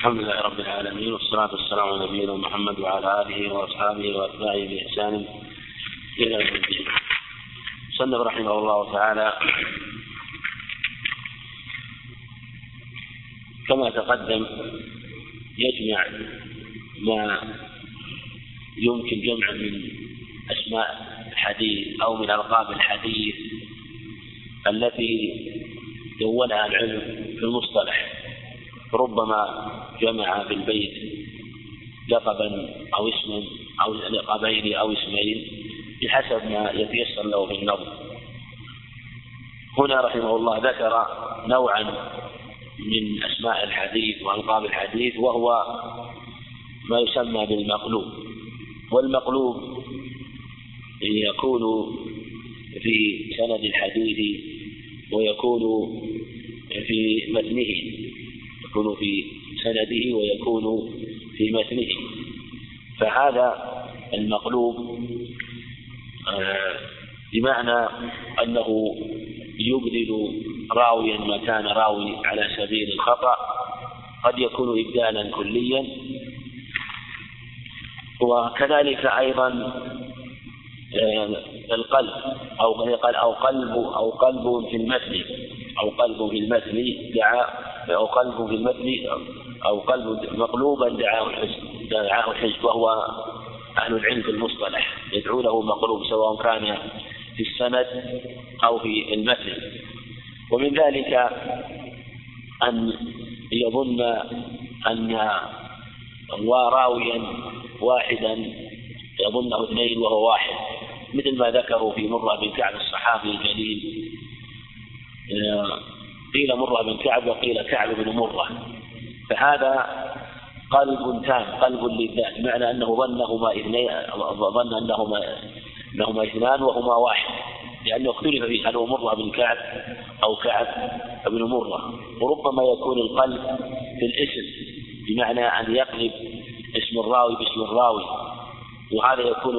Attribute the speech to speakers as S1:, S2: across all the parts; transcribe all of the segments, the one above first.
S1: الحمد لله رب العالمين والصلاة والسلام على نبينا محمد وعلى آله وأصحابه وأتباعه بإحسان إلى يوم الدين. صنف رحمه الله تعالى كما تقدم يجمع ما يمكن جمع من أسماء الحديث أو من ألقاب الحديث التي دونها العلم في المصطلح ربما جمع في البيت لقبا أو اسما أو لقبين أو اسمين بحسب ما يتيسر له في النظر هنا رحمه الله ذكر نوعا من أسماء الحديث وألقاب الحديث وهو ما يسمى بالمقلوب. والمقلوب يكون في سند الحديث ويكون في متنه. يكون في سنده ويكون في متنه. فهذا المقلوب آه، بمعنى أنه يبدل راويا مكان راوي على سبيل الخطأ قد يكون إبدالا كليا. وكذلك أيضا آه، القلب أو قال أو قلب أو قلب في المتن أو قلب في المتن دعا أو قلب في المتن أو قلب مقلوبا دعاه الحزب دعاه الحزب وهو أهل العلم في المصطلح يدعو له مقلوب سواء كان في السند أو في المتن ومن ذلك أن يظن أن راويا واحدا يظنه اثنين وهو واحد مثل ما ذكروا في مرة بن كعب الصحابي الجليل. قيل مرة بن كعب وقيل كعب بن مرة. فهذا قلب تام قلب للذات معنى أنه ظنهما اثنين ظن أنهما أنهما اثنان وهما واحد لأنه اختلف فيه هل هو مرة بن كعب أو كعب بن مرة. وربما يكون القلب في الاسم بمعنى أن يقلب اسم الراوي باسم الراوي وهذا يكون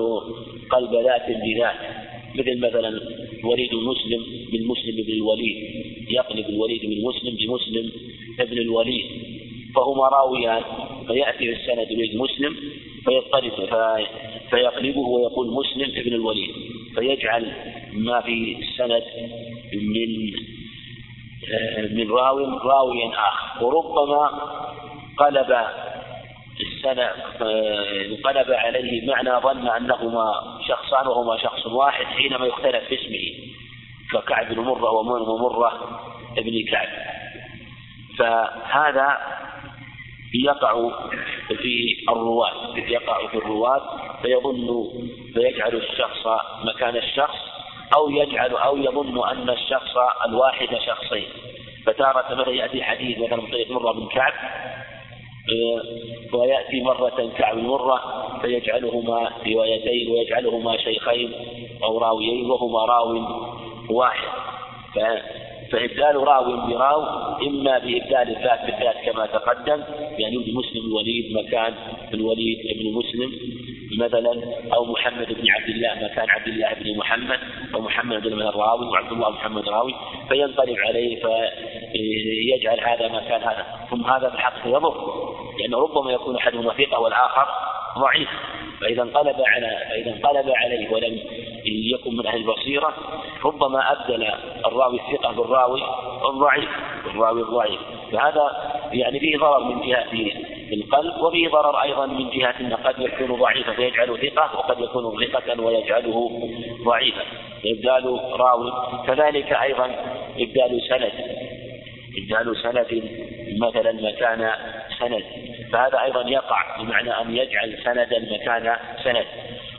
S1: قلب ذات بذات مثل مثلا وليد مسلم من مسلم بن الوليد يقلب الوليد من مسلم بمسلم ابن الوليد فهما راويان فيأتي في السند وليد مسلم فيضطرب فيقلبه ويقول مسلم ابن الوليد فيجعل ما في السند من من راوي راويا آخر. وربما قلب انقلب عليه معنى ظن أنهما شخصان وهما شخص واحد حينما يختلف في اسمه ككعب بن مرة ومرة ابن كعب. فهذا يقع في الرواة يقع في الرواة فيظن فيجعل الشخص مكان الشخص أو يجعل أو يظن أن الشخص الواحد شخصين. فتارة مثلا يأتي حديث مثلا من طريق مرة بن كعب ويأتي مرة كعب مرة فيجعلهما روايتين ويجعلهما شيخين أو راويين وهما راو واحد. فإبدال راو براو إما بإبدال الذات بالذات كما تقدم يعني بمسلم الوليد مكان الوليد بن مسلم مثلا أو محمد بن عبد الله مكان عبد الله بن محمد أو محمد بن الراوي وعبد الله محمد راوي فينقلب عليه فيجعل هذا مكان هذا. ثم هذا الحق يضر. لأنه ربما يكون أحدهما ثقة والآخر ضعيف. فإذا انقلب على فإذا انقلب عليه ولم يكن من أهل البصيرة ربما أبدل الراوي الثقة بالراوي الضعيف بالراوي الضعيف. فهذا يعني فيه ضرر من جهة القلب وفيه ضرر أيضا من جهة أنه قد يكون ضعيفا فيجعله ثقة وقد يكون ثقة ويجعله ضعيفا. إبدال راوي كذلك أيضا إبدال سند. إبدال سند مثلا مكان سند. فهذا أيضا يقع بمعنى أن يجعل سندا مكان سند.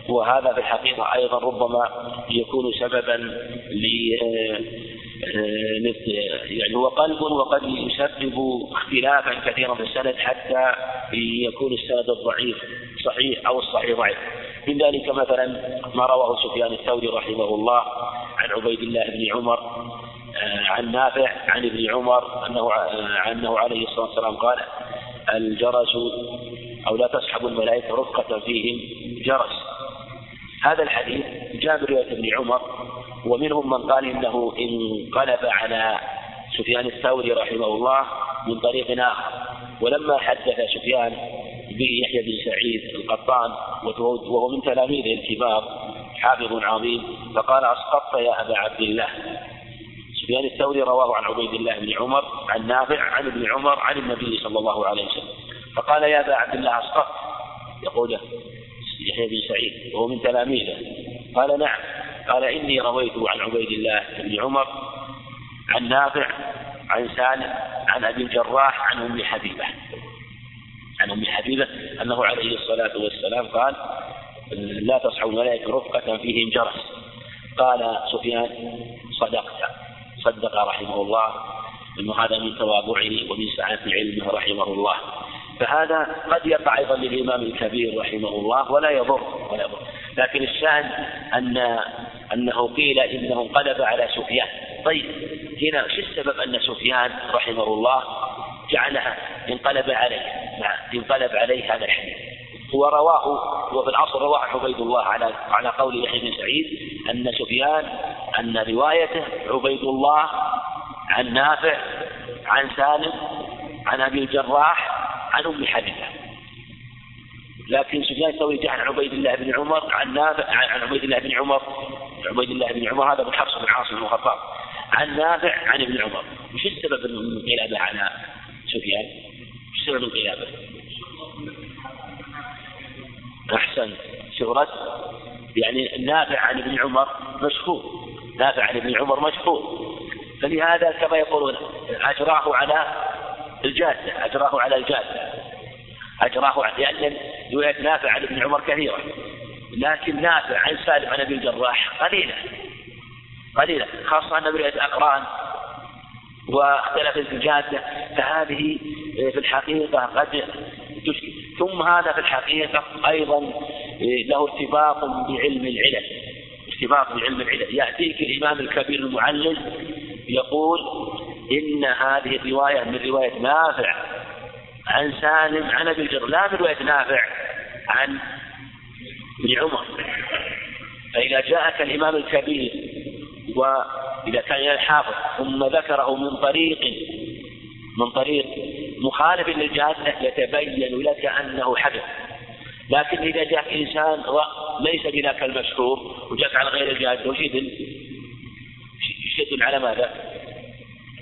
S1: وهذا في الحقيقة أيضا ربما يكون سببا ل يعني هو قلب وقد يسبب اختلافا كثيرا في السند حتى يكون السند الضعيف صحيح أو الصحيح ضعيف. من ذلك مثلا ما رواه سفيان الثوري رحمه الله عن عبيد الله بن عمر عن نافع عن ابن عمر أنه أنه عليه الصلاة والسلام قال الجرس أو لا تسحب الملائكة رفقه فيهم جرس. هذا الحديث جاء بروايه ابن عمر ومنهم من قال إنه انقلب على سفيان الثوري رحمه الله من طريق آخر. ولما حدث سفيان يحيى بن سعيد القطان وهو من تلاميذه الكبار حافظ عظيم فقال أسقطت يا أبا عبد الله. سفيان الثوري رواه عن عبيد الله بن عمر عن نافع عن ابن عمر عن النبي صلى الله عليه وسلم. فقال يا أبا عبد الله أسقطت يقول يحيى بن سعيد وهو من تلاميذه. قال نعم. قال إني رويت عن عبيد الله بن عمر عن نافع عن سالم عن أبي الجراح عن أم حبيبة. عن أم حبيبة أنه عليه الصلاة والسلام قال لا تصحوا الملائكة رفقة فيهم جرس. قال سفيان صدقت. صدق رحمه الله إنه هذا من تواضعه ومن سعة علمه رحمه الله. فهذا قد يقع أيضا للإمام الكبير رحمه الله ولا يضر ولا يضر. لكن الشان أن أنه قيل إنه انقلب على سفيان. طيب هنا شو السبب أن سفيان رحمه الله جعلها انقلب عليه؟ نعم انقلب عليه هذا الحديث. هو رواه وفي العصر رواه عبيد الله على على قول يحيى بن سعيد أن سفيان أن روايته عبيد الله عن نافع عن سالم عن أبي الجراح عن أم حبيبة لكن سفيان الثوري عن عبيد الله بن عمر عن نافع عن عبيد الله بن عمر عبيد الله بن عمر هذا من حفص بن عاصم بن الخطاب عن نافع عن ابن عمر وش السبب الانقلاب على سفيان؟ وش سبب انقلابه؟ أحسن. شهرة يعني نافع عن ابن عمر مشهور نافع عن ابن عمر مشهور فلهذا كما يقولون أجراه على الجادة أجراه على الجادة. أجراه على لأن رواية نافع عن ابن عمر كثيرة. لكن نافع عن سالم عن أبي الجراح قليلة. قليلة خاصة أن رواية أقران واختلفت الجادة. فهذه في الحقيقة قد ثم هذا في الحقيقة أيضا له ارتباط بعلم العلل. ارتباط بعلم العلل. يأتيك الإمام الكبير المعلل يقول إن هذه الرواية من رواية نافع. عن سالم عن أبي الجر. لا من رواية نافع عن ابن عمر. فإذا جاءك الإمام الكبير وإذا كان الحافظ ثم ذكره من طريق من طريق مخالف للجادة يتبين لك أنه حدث لكن إذا جاء إنسان ليس بذاك المشهور وجاءك على غير الجادة وش يدل؟ يدل على ماذا؟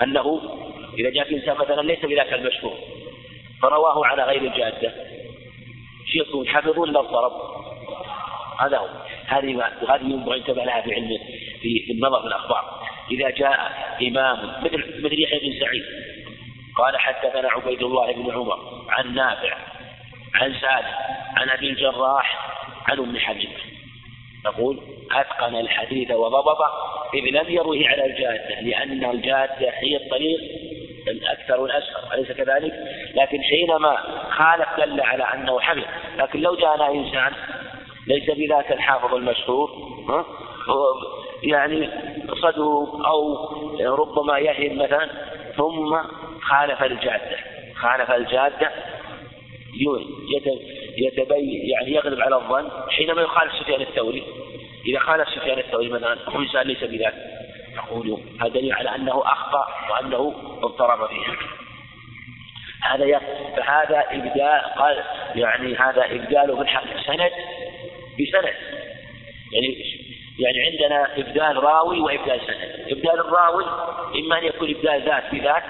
S1: أنه إذا جاء إنسان مثلا ليس بذاك المشهور فرواه على غير الجادة يكون حفظ ولا اضطرب؟ هذا هو هذه هذه ينبغي انتبه لها في علم في النظر في الأخبار إذا جاء إمام مثل مثل يحيى بن سعيد قال حدثنا عبيد الله بن عمر عن نافع عن سالم عن أبي الجراح عن أم حبيبة. نقول أتقن الحديث وضبطه إذ لم يروه على الجادة لأن الجادة هي الطريق الأكثر والاشهر أليس كذلك؟ لكن حينما خالف دل على أنه حفظ لكن لو جاءنا إنسان ليس بذاك الحافظ المشهور ها؟ يعني صدوق أو ربما يهم مثلا ثم خالف الجادة. خالف الجادة يتبين يعني يغلب على الظن حينما يخالف سفيان الثوري. إذا خالف سفيان الثوري مثلا وإنسان ليس بذلك. نقول هذا دليل على أنه أخطأ وأنه اضطرب فيه. هذا فهذا إبدال قال يعني هذا إبداله بالحق سند بسند. يعني يعني عندنا إبدال راوي وإبدال سند. إبدال الراوي إما أن يكون إبدال ذات بذات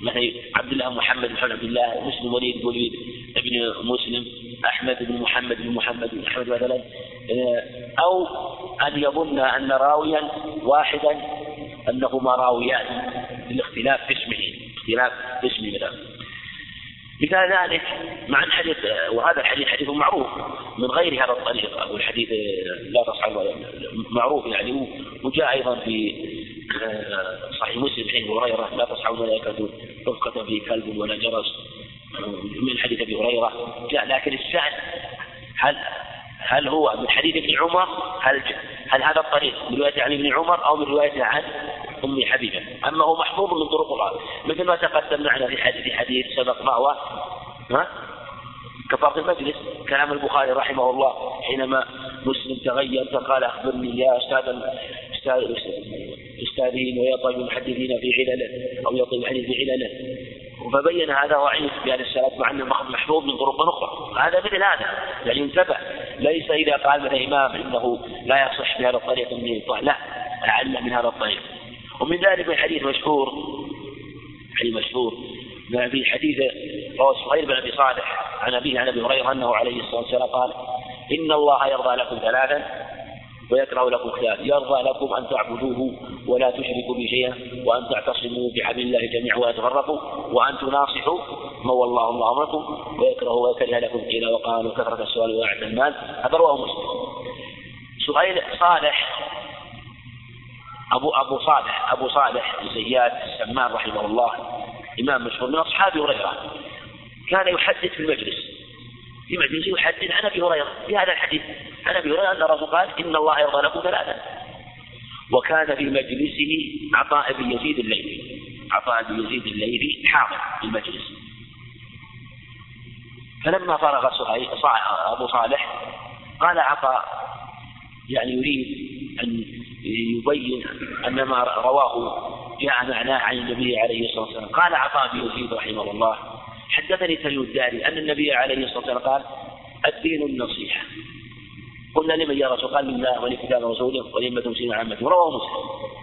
S1: مثل عبد الله محمد بن عبد الله مسلم وليد وليد ابن مسلم أحمد بن محمد بن محمد بن أحمد مثلا. أو أن يظن أن راويا واحدا أنهما راويان للاختلاف في اسمه اختلاف في اسمه مثلا مثال ذلك مع الحديث وهذا الحديث حديث معروف من غير هذا الطريق أو الحديث لا تصح معروف يعني وجاء أيضا في صحيح مسلم حين هريرة لا تصحب الملائكه رفقة في كلب ولا جرس من حديث أبي هريرة جاء لكن الشأن هل هل هو من حديث ابن عمر؟ هل هل هذا الطريق من رواية عن ابن عمر أو من رواية عن أم حبيبة؟ أما هو محفوظ من طرق أخرى مثل ما تقدم معنا في حديث حديث سبق ما هو ها؟ كفارة المجلس كلام البخاري رحمه الله حينما مسلم تغير فقال أخبرني يا أستاذ أستاذ أستاذين ويطلب المحدثين في علله أو يطلب الحديث في علله فبين هذا ضعيف بهذا السند مع أنه محفوظ من طرق أخرى. هذا مثل هذا يعني انتبه. ليس إذا قال مثلا امام إنه لا يصح بهذا الطريق من لا اعل من هذا الطريق. ومن ذلك الحديث مشهور حديث مشهور في حديث رواه سهيل بن أبي صالح عن أبيه عن أبي هريرة أنه عليه الصلاة والسلام قال إن الله يرضى لكم ثلاثا ويكره لكم ثلاث يرضى لكم أن تعبدوه ولا تشركوا به شيئا وأن تعتصموا بحبل الله جميعا ولا تفرقوا وأن تناصحوا والله الله أمركم ويكره ويكره لكم قيل وقال وكثره السؤال وأعد المال هذا رواه مسلم. سهيل صالح أبو أبو صالح أبو صالح زياد السمان رحمه الله إمام مشهور من أصحاب هريرة. كان يحدث في المجلس. في مجلس يحدث عن أبي هريرة. في هذا الحديث عن أبي هريرة أن الرسول قال إن الله يرضى لكم ثلاثا وكان في مجلسه عطاء بن يزيد الليثي. عطاء بن يزيد الليثي حاضر في المجلس. فلما فرغ أبو صالح قال عطاء يعني يريد أن يبين أن ما رواه جاء معناه عن النبي عليه الصلاة والسلام. قال عطاء بن يزيد رحمه الله حدثني تميم الداري أن النبي عليه الصلاة والسلام قال الدين النصيحة. قلنا لمن يا رسول قال لله ولكتاب رسوله ولأمة المسلمين عامة رواه مسلم.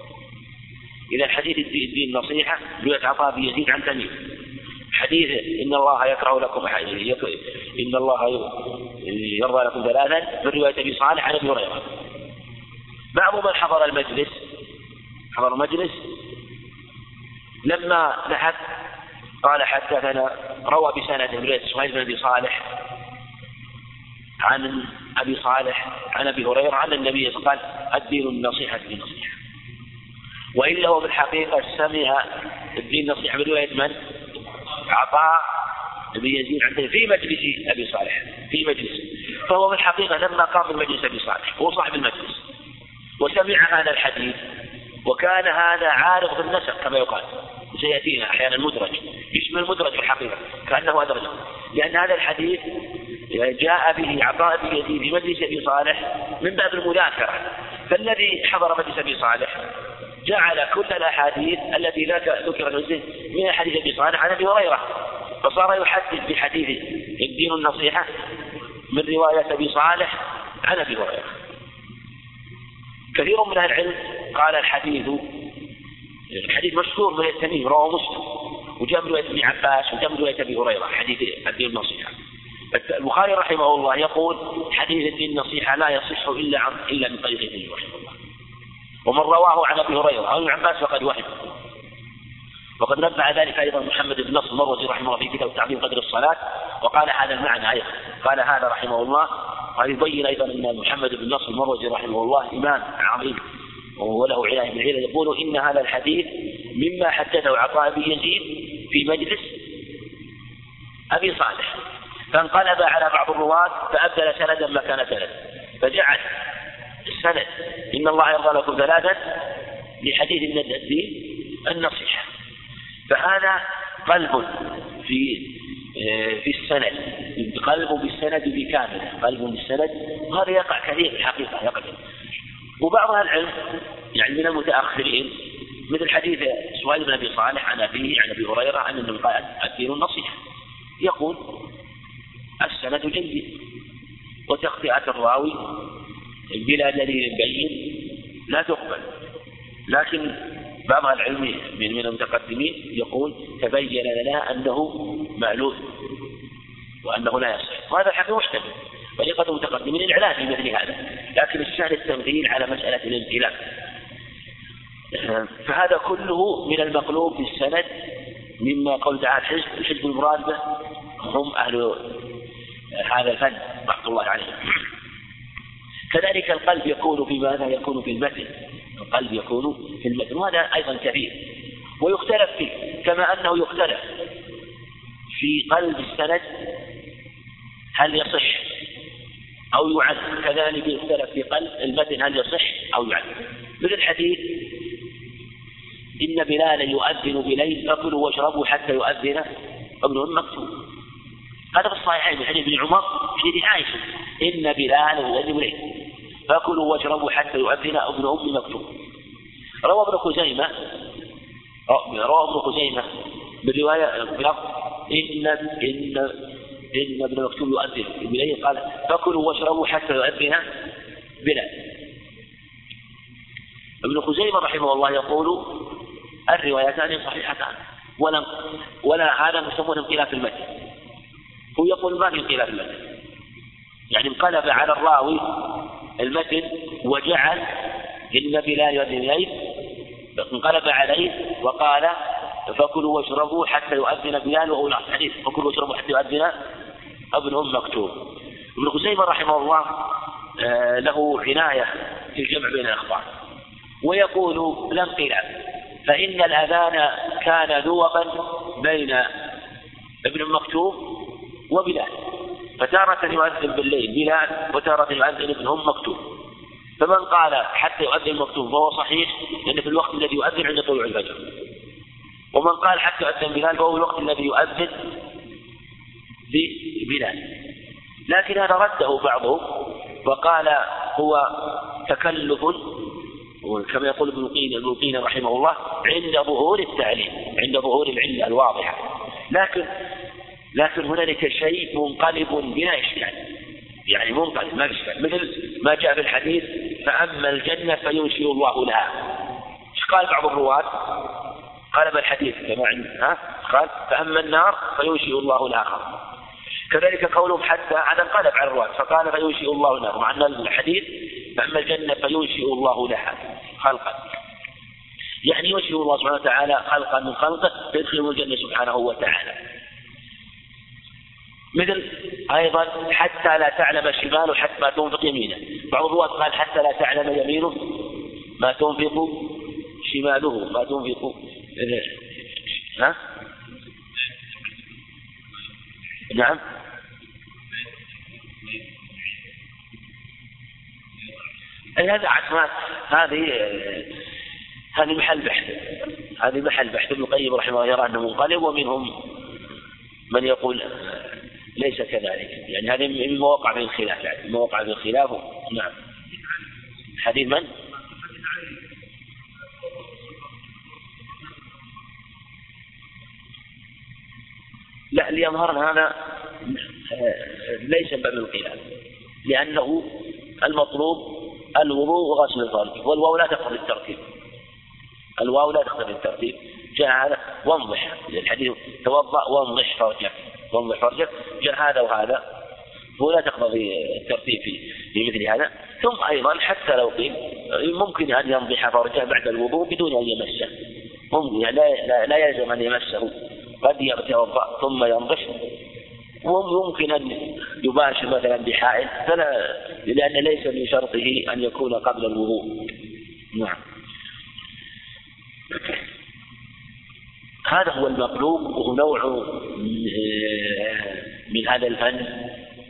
S1: إذا حديث الدين النصيحة رواية عطاء بن يزيد عن تميم. حديث إن الله يكره لكم إن الله يرضى لكم ثلاثا من رواية أبي صالح عن أبي هريرة. بعض من حضر المجلس حضر المجلس لما ذهب قال حدثنا روى بسند رواية إسماعيل بن أبي صالح عن أبي صالح عن أبي هريرة عن النبي قال الدين النصيحة الدين النصيحة. وإلا هو في الحقيقة سمع الدين النصيحة من رواية من؟ عطاء بن يزيد عنده في مجلس أبي صالح. في مجلس. فهو في الحقيقة لما قام من مجلس أبي صالح هو صاحب المجلس. وسمع هذا الحديث وكان هذا عارض بالنسق كما يقال. سيأتينا أحيانا مدرج يشمل المدرج في الحقيقة كأنه أدرج لأن هذا الحديث جاء به عطاء بن يزيد في مجلس أبي صالح من باب المذاكرة فالذي حضر مجلس أبي صالح جعل كل الأحاديث التي ذكرت من حديث أبي صالح عن أبي هريرة. فصار يحدث بحديث الدين النصيحة من رواية أبي صالح عن أبي هريرة. كثير من أهل العلم قال الحديث الحديث مشهور من التميم رواه مسلم. وجاء من رواية ابن عباس وجاء من رواية أبي هريرة حديث الدين النصيحة. البخاري رحمه الله يقول حديث الدين النصيحة لا يصح إلا عن إلا من طريق النبي رحمه الله. ومن رواه عن أبي هريرة أو ابن عباس فقد وهم. وقد نبع ذلك أيضا محمد بن نصر المروزي رحمه الله في كتاب تعظيم قدر الصلاة وقال هذا المعنى أيضا. قال هذا رحمه الله قال يبين أيضا أن محمد بن نصر المروزي رحمه الله إمام عظيم وله عناية بالعلم يقول إن هذا الحديث مما حدثه عطاء بن يزيد في مجلس أبي صالح. فانقلب على بعض الرواة فأبدل سندا مكان سند فجعل السند. إن الله يرضى لكم ثلاثا لحديث من الدين النصيحة. فهذا قلب في في السند. قلب بالسند بكامل. قلب بالسند. وهذا يقع كثير في الحقيقة يقع. وبعض أهل العلم يعني من المتأخرين مثل حديث سؤال بن أبي صالح عن أبيه عن أبي هريرة عن النبي قال الدين النصيحة. يقول السند جيد وتخطئة الراوي بلا دليل بين لا تقبل. لكن بعض العلم من من المتقدمين يقول تبين لنا أنه معلول وأنه لا يصح. وهذا الحق محتمل. طريقة المتقدمين الإعلان في مثل هذا. لكن السهل التمثيل على مسألة الامتلاك فهذا كله من المقلوب في السند مما قول تعالى الحزب الحزب المراد به هم أهل هذا الفن رحمة الله عليهم. كذلك القلب يكون في ماذا؟ يكون في المتن. القلب يكون في المتن. وهذا أيضا كثير ويختلف فيه كما أنه يختلف في قلب السند هل يصح أو يعد. كذلك يختلف في قلب المتن هل يصح أو يعد. مثل حديث إن بلالا يؤذن بليل فكلوا واشربوا حتى يؤذن ابن مكتوب هذا في الصحيحين من حديث ابن عمر في حديث عائشة. إن بلالا يؤذن بليل فكلوا واشربوا حتى يؤذن ابن أم مكتوب روى ابن خزيمة روى ابن خزيمة بالرواية بلفظ إن إن إن ابن مكتوم يؤذن. إليه قال فكلوا واشربوا حتى يؤذن بلال. ابن خزيمة رحمه الله يقول الروايتان صحيحتان. ولا ولا هذا يسمونه انقلاب المتن. هو يقول ما في انقلاب المتن. يعني انقلب على الراوي المتن وجعل إن بلال يؤذن إليه انقلب عليه وقال فكلوا واشربوا حتى يؤذن بلال وهو الحديث فكلوا واشربوا حتى يؤذن ابن أم مكتوب ابن خزيمة رحمه الله آه، له عناية في الجمع بين الأخبار. ويقول لا انقلاب فإن الأذان كان ذوبا بين ابن مكتوب وبلال. فتارة يؤذن بالليل بلال وتارة يؤذن ابن أم مكتوب. فمن قال حتى يؤذن مكتوب فهو صحيح لأن في الوقت الذي يؤذن عند طلوع الفجر. ومن قال حتى يؤذن بلال فهو الوقت الذي يؤذن ببلال. لكن هذا رده بعضهم وقال هو تكلف وكما يقول ابن القيم ابن القيم رحمه الله عند ظهور التعليم عند ظهور العلة الواضحة. لكن لكن هنالك شيء منقلب بلا إشكال. يعني منقلب ما إشكال. مثل ما جاء في الحديث فأما الجنة فينشئ الله لها. إيش قال بعض الرواة؟ قلب الحديث كما عند ها؟ قال؟ فأما النار فينشئ الله لها. خلقا كذلك قولهم حتى هذا انقلب على الرواة. فقال فينشئ الله النار مع أن الحديث فأما الجنة فينشئ الله لها. خلقا. يعني ينشئ الله سبحانه وتعالى خلقا من خلقه فيدخله الجنة سبحانه وتعالى. مثل أيضا حتى لا تعلم شماله حتى ما تنفق يمينه. بعض الرواة قال حتى لا تعلم يمينه ما تنفق شماله ما تنفق ها؟ نعم. أي هذا عشان هذه هذه محل بحث. هذه محل بحث. ابن القيم رحمه الله يرى أنه منقلب ومنهم من يقول ليس كذلك. يعني هذه من مواقع في الخلاف يعني. مواقع في الخلاف. نعم. حديث من؟ لا ليظهر هذا ليس باب الخلاف. لأنه المطلوب الوضوء وغسل الفرج والواو لا تقتضي الترتيب. الواو لا تقتضي الترتيب. جاء هذا وانضح. الحديث توضأ وانضح فرجك وانضح فرجك جاء هذا وهذا. هو لا تقتضي الترتيب في مثل هذا. ثم أيضا حتى لو قيل ممكن أن ينضح فرجه بعد الوضوء بدون أن يمسه. ممكن يعني لا, لا, لا يلزم أن يمسه. قد يتوضا ثم ينضح. وممكن أن يباشر مثلا بحائل فلا لأن ليس من شرطه أن يكون قبل الوضوء. نعم. هذا هو المطلوب وهو نوع من هذا الفن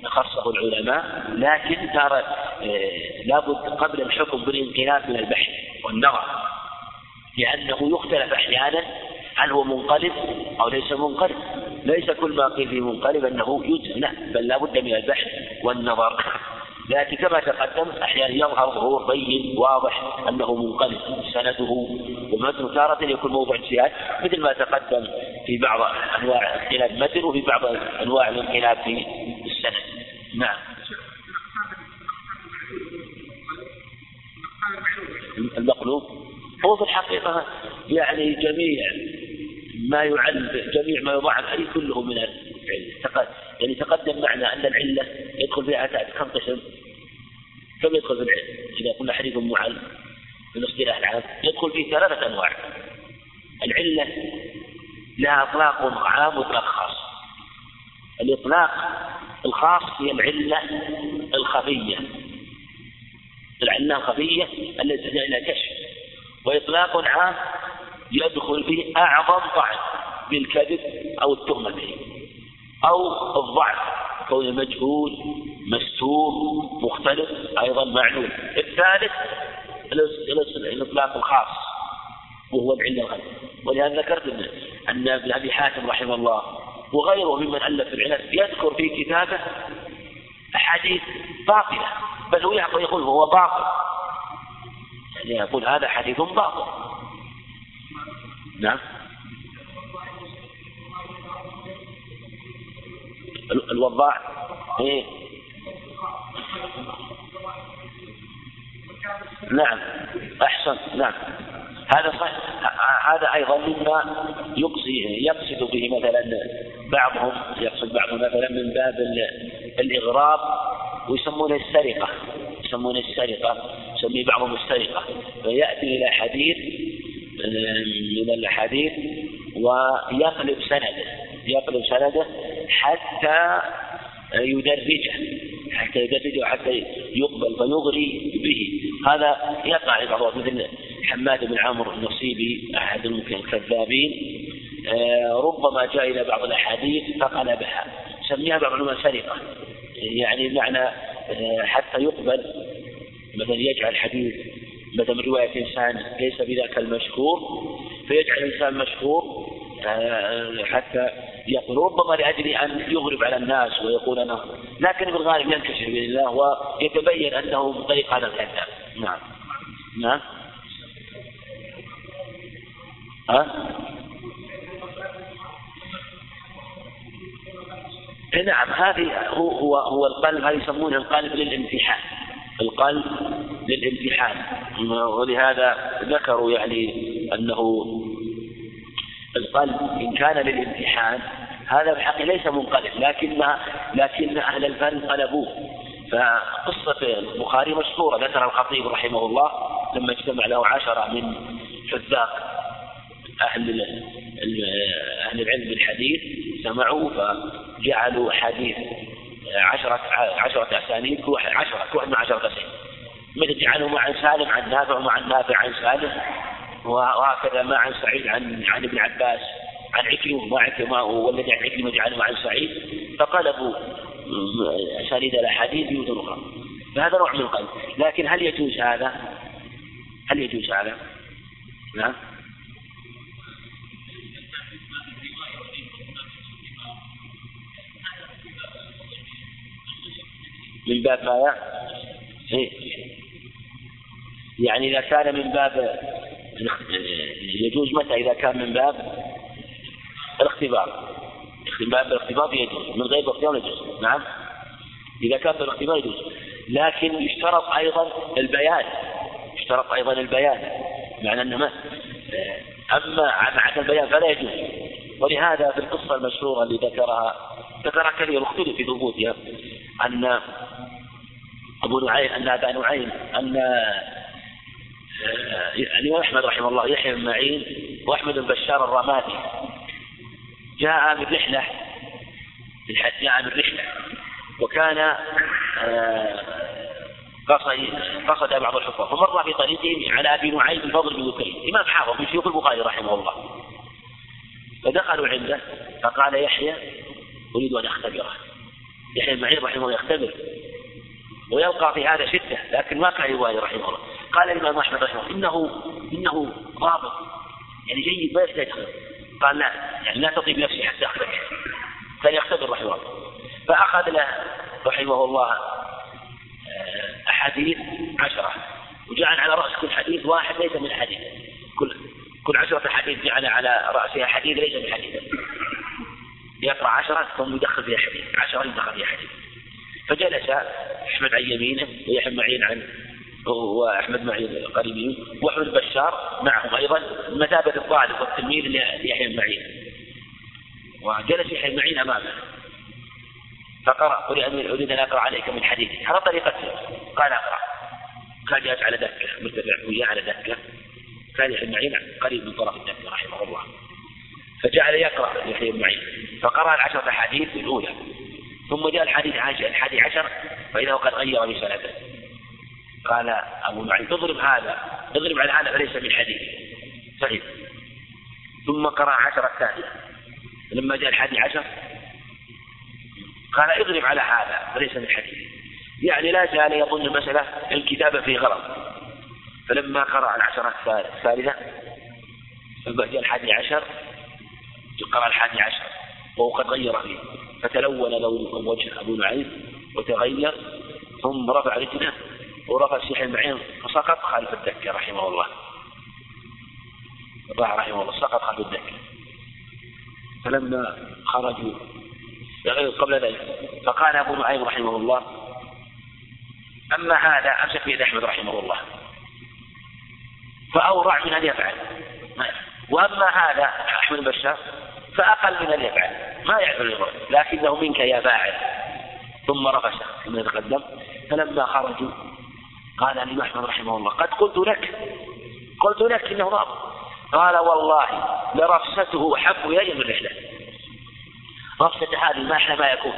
S1: خصه العلماء. لكن ترى آه، لابد قبل الحكم بالانقلاب من البحث والنظر لأنه يختلف أحيانا هل هو منقلب أو ليس منقلب. ليس كل ما قيل فيه منقلب أنه يجزم بل لا بد من البحث والنظر. لكن كما تقدم أحيانا يظهر ظهور بين واضح أنه منقلب سنده ومتن تارة يكون موضوع اجتهاد مثل ما تقدم في بعض أنواع اختلاف المتن وفي بعض أنواع الانقلاب في السند نعم. المقلوب هو في الحقيقة يعني جميع ما يعل جميع ما يضاعف عليه كله من العلة يعني تقدم معنا أن العلة يدخل فيها كم قسم كم يدخل في العلم؟ إذا قلنا حديث معل في الاصطلاح العام يدخل فيه ثلاثة أنواع. العلة لها إطلاق عام وإطلاق خاص. الإطلاق الخاص هي العلة الخفية. العلة الخفية التي تحتاج إلى كشف. وإطلاق عام يدخل فيه أعظم طعن بالكذب أو التهمة به. أو الضعف كون مجهول مستور مختلف أيضا معلوم. الثالث الإطلاق الخاص وهو العلة الغيب. ولهذا ذكرت أن ابن أبي حاتم رحمه الله وغيره ممن ألف في العلل يذكر في كتابه أحاديث باطلة. بل هو يقول هو باطل. يعني يقول هذا حديث باطل. نعم. الوضاع إيه؟ نعم. أحسن. نعم. هذا صحيح. هذا أيضا مما يقصي يقصد به مثلا بعضهم يقصد بعضهم مثلا من باب الإغراب ويسمونه السرقة. يسمونه السرقة. يسميه بعضهم السرقة. فيأتي إلى حديث من الأحاديث ويقلب سنده. يقلب سنده حتى يدرجه حتى يدرجه حتى يقبل فيغري به. هذا يقع بعض مثل حماد بن عمرو النصيبي أحد الكذابين. آه، ربما جاء إلى بعض الأحاديث فقلبها سميها بعض العلماء سرقة يعني بمعنى آه، حتى يقبل مثلا يجعل حديث مثلا رواية إنسان ليس بذاك المشهور فيجعل الإنسان مشهور آه، حتى يقول ربما لأجل أن يغرب على الناس ويقول أنه لكن في الغالب ينكشف بإذن الله ويتبين أنه من طريق هذا الكذاب نعم. نعم. ها؟ نعم هذه هو هو هو القلب هذه يسمونه القلب للامتحان. القلب للامتحان. ولهذا ذكروا يعني أنه القلب إن كان للامتحان هذا بحق ليس منقلب لكن لكن أهل الفن قلبوه. فقصة البخاري مشهورة ذكر الخطيب رحمه الله لما اجتمع له عشرة من حذاق أهل أهل العلم بالحديث سمعوا فجعلوا حديث عشرة عشرة أسانيد عشرة كل عشرة أسانيد. مثل جعلوا مع سالم عن نافع ومع نافع عن سالم. وهكذا ما عن سعيد عن عن ابن عباس عن عكرمة ما عكرمة والذي عن عكرمة جعلوا عن سعيد فقلبوا أسانيد الأحاديث بوجوه أخرى فهذا نوع من القلب لكن هل يجوز هذا؟ هل يجوز هذا؟ نعم من باب ماذا؟ إيه؟ يعني إذا كان من باب يجوز متى إذا كان من باب الاختبار. من باب الاختبار يجوز من غير الاختبار يجوز. نعم؟ إذا كان بالاختبار يجوز. لكن يشترط أيضا البيان. يشترط أيضا البيان. معنى أنه ما أما عن البيان فلا يجوز. ولهذا في القصة المشهورة اللي ذكرها ذكرها كثير واختلف في ثبوتها أن أبو نعيم أن أبا نعيم أن الإمام أحمد رحمه الله يحيى بن معين وأحمد بن بشار الرمادي. جاء من رحلة جاء من رحلة وكان قصد قصد بعض الحفاظ. فمر في طريقه على أبي نعيم الفضل بن ذكري إمام حافظ من شيوخ البخاري رحمه الله. فدخلوا عنده فقال يحيى أريد أن أختبره. يحيى بن معين رحمه الله يختبر ويلقى في هذا شدة لكن ما كان يبالي رحمه الله. قال الإمام أحمد رحمه الله إنه إنه ضابط. يعني جيد ما يحتاج قال لا يعني لا تطيب نفسي حتى أخرج. كان يختبر رحمه الله. فأخذ له رحمه الله آه، أحاديث عشرة. وجعل على رأس كل حديث واحد ليس من حديث كل كل عشرة حديث جعل على رأسها حديث ليس من يقرأ عشرة ثم يدخل فيها حديث. عشرة يدخل فيها حديث. فجلس أحمد عن يمينه ويحيى معين عن وأحمد معين قريب وأحمد بشار معهم أيضا مثابة الطالب والتلميذ ليحيى معين وجلس يحيى معين أمامه. فقرأ قل أريد أن أقرأ عليك من حديثي على طريقته. قال أقرأ. كان جالس على دكة مرتفع وياه على دكة. كان يحيى معين قريب من طرف الدكة رحمه الله. فجعل يقرأ يحيى معين فقرأ العشرة أحاديث الأولى. ثم جاء الحديث الحادي عشر فإنه قد غير رسالته قال أبو نعيم تضرب هذا اضرب على هذا فليس من حديث. صحيح. ثم قرأ عشر الثانية. لما جاء الحادي عشر قال اضرب على هذا فليس من حديث. يعني لا زال يظن المسألة الكتابة في غلط. فلما قرأ العشرة الثالثة لما جاء الحادي عشر قرأ الحادي عشر وهو قد غير فيه. فتلون لون وجه أبو نعيم وتغير ثم رفع رجله ورفع الشيخ المعين فسقط خلف الدكة رحمه الله. رحمه الله سقط خلف الدكة. فلما خرجوا قبل ذلك فقال أبو نعيم رحمه الله أما هذا أمسك بيد أحمد رحمه الله. فأورع من أن يفعل. وأما هذا أحمد بشار فأقل من أن يفعل. ما يعمل لكنه منك يا فاعل. ثم رفس كما يتقدم فلما خرجوا قال الإمام أحمد رحمه الله قد قلت لك قلت لك إنه ضابط قال والله لرفسته أحب إلي من رحلة. رفسة هذه ما أحلى ما يكون.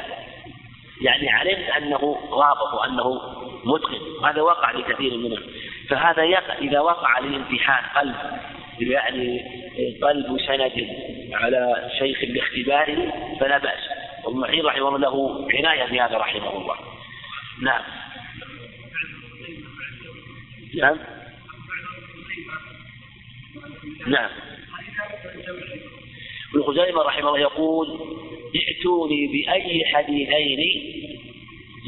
S1: يعني علمت أنه ضابط وأنه متقن. هذا وقع لكثير منهم. فهذا يقع إذا وقع لامتحان قلب يعني قلب سند على شيخ باختباره فلا بأس. والمعين رحمه الله له عناية في هذا رحمه الله. نعم. نعم. نعم. ابن خزيمة رحمه الله يقول ائتوني بأي حديثين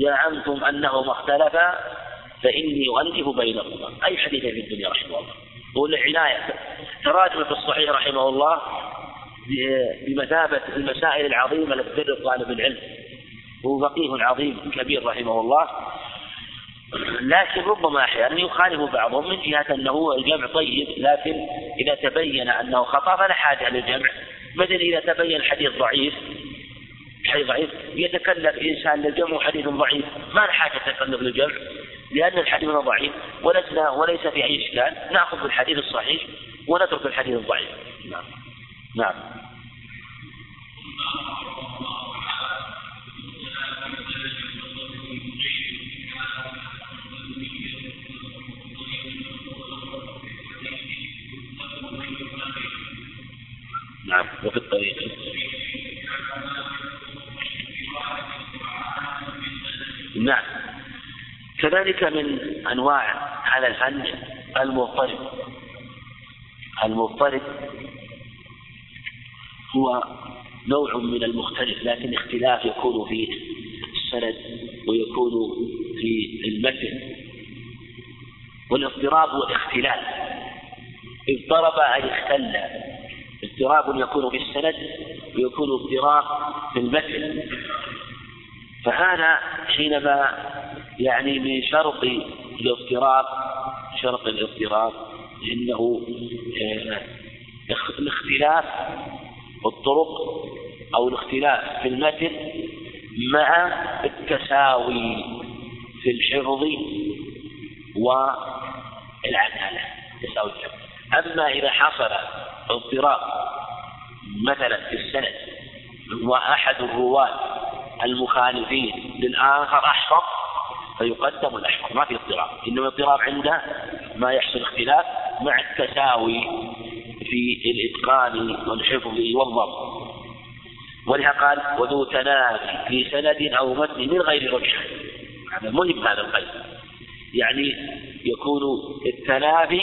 S1: زعمتم أنهما اختلفا فإني أؤلف بينهما أي حديث في الدنيا رحمه الله. والعناية تراجم في الصحيح رحمه الله بمثابة المسائل العظيمة التي تدر طالب العلم. هو فقيه عظيم كبير رحمه الله. لكن ربما أحيانا يخالف بعضهم من جهة أنه الجمع طيب لكن إذا تبين أنه خطأ فلا حاجة للجمع. مثل إذا تبين الحديث ضعيف حديث ضعيف يتكلف إنسان للجمع حديث ضعيف. ما حاجة تكلف للجمع لأن الحديث ضعيف ولسنا وليس في أي إشكال. نأخذ بالحديث الصحيح ونترك الحديث الضعيف. نعم. نعم. كذلك من أنواع هذا الفن المضطرب. المضطرب هو نوع من المختلف لكن اختلاف يكون في السند ويكون في المتن والاضطراب والاختلاف اضطرب أي اختل. اضطراب يكون في السند ويكون اضطراب في المتن. فهذا حينما يعني من شرط الاضطراب شرط الاضطراب إنه آه، الاختلاف الطرق أو الاختلاف في المتن مع التساوي في الحفظ والعدالة تساوي الحفظ. أما إذا حصل اضطراب مثلا في السند وأحد الرواة المخالفين للآخر أحفظ فيقدم الأحفظ ما في اضطراب إنما اضطراب عنده ما يحصل اختلاف مع التساوي في الإتقان والحفظ والضبط. ولها قال وذو تنافي في سند أو متن من غير رجحة هذا مهم هذا القيد. يعني يكون التنافي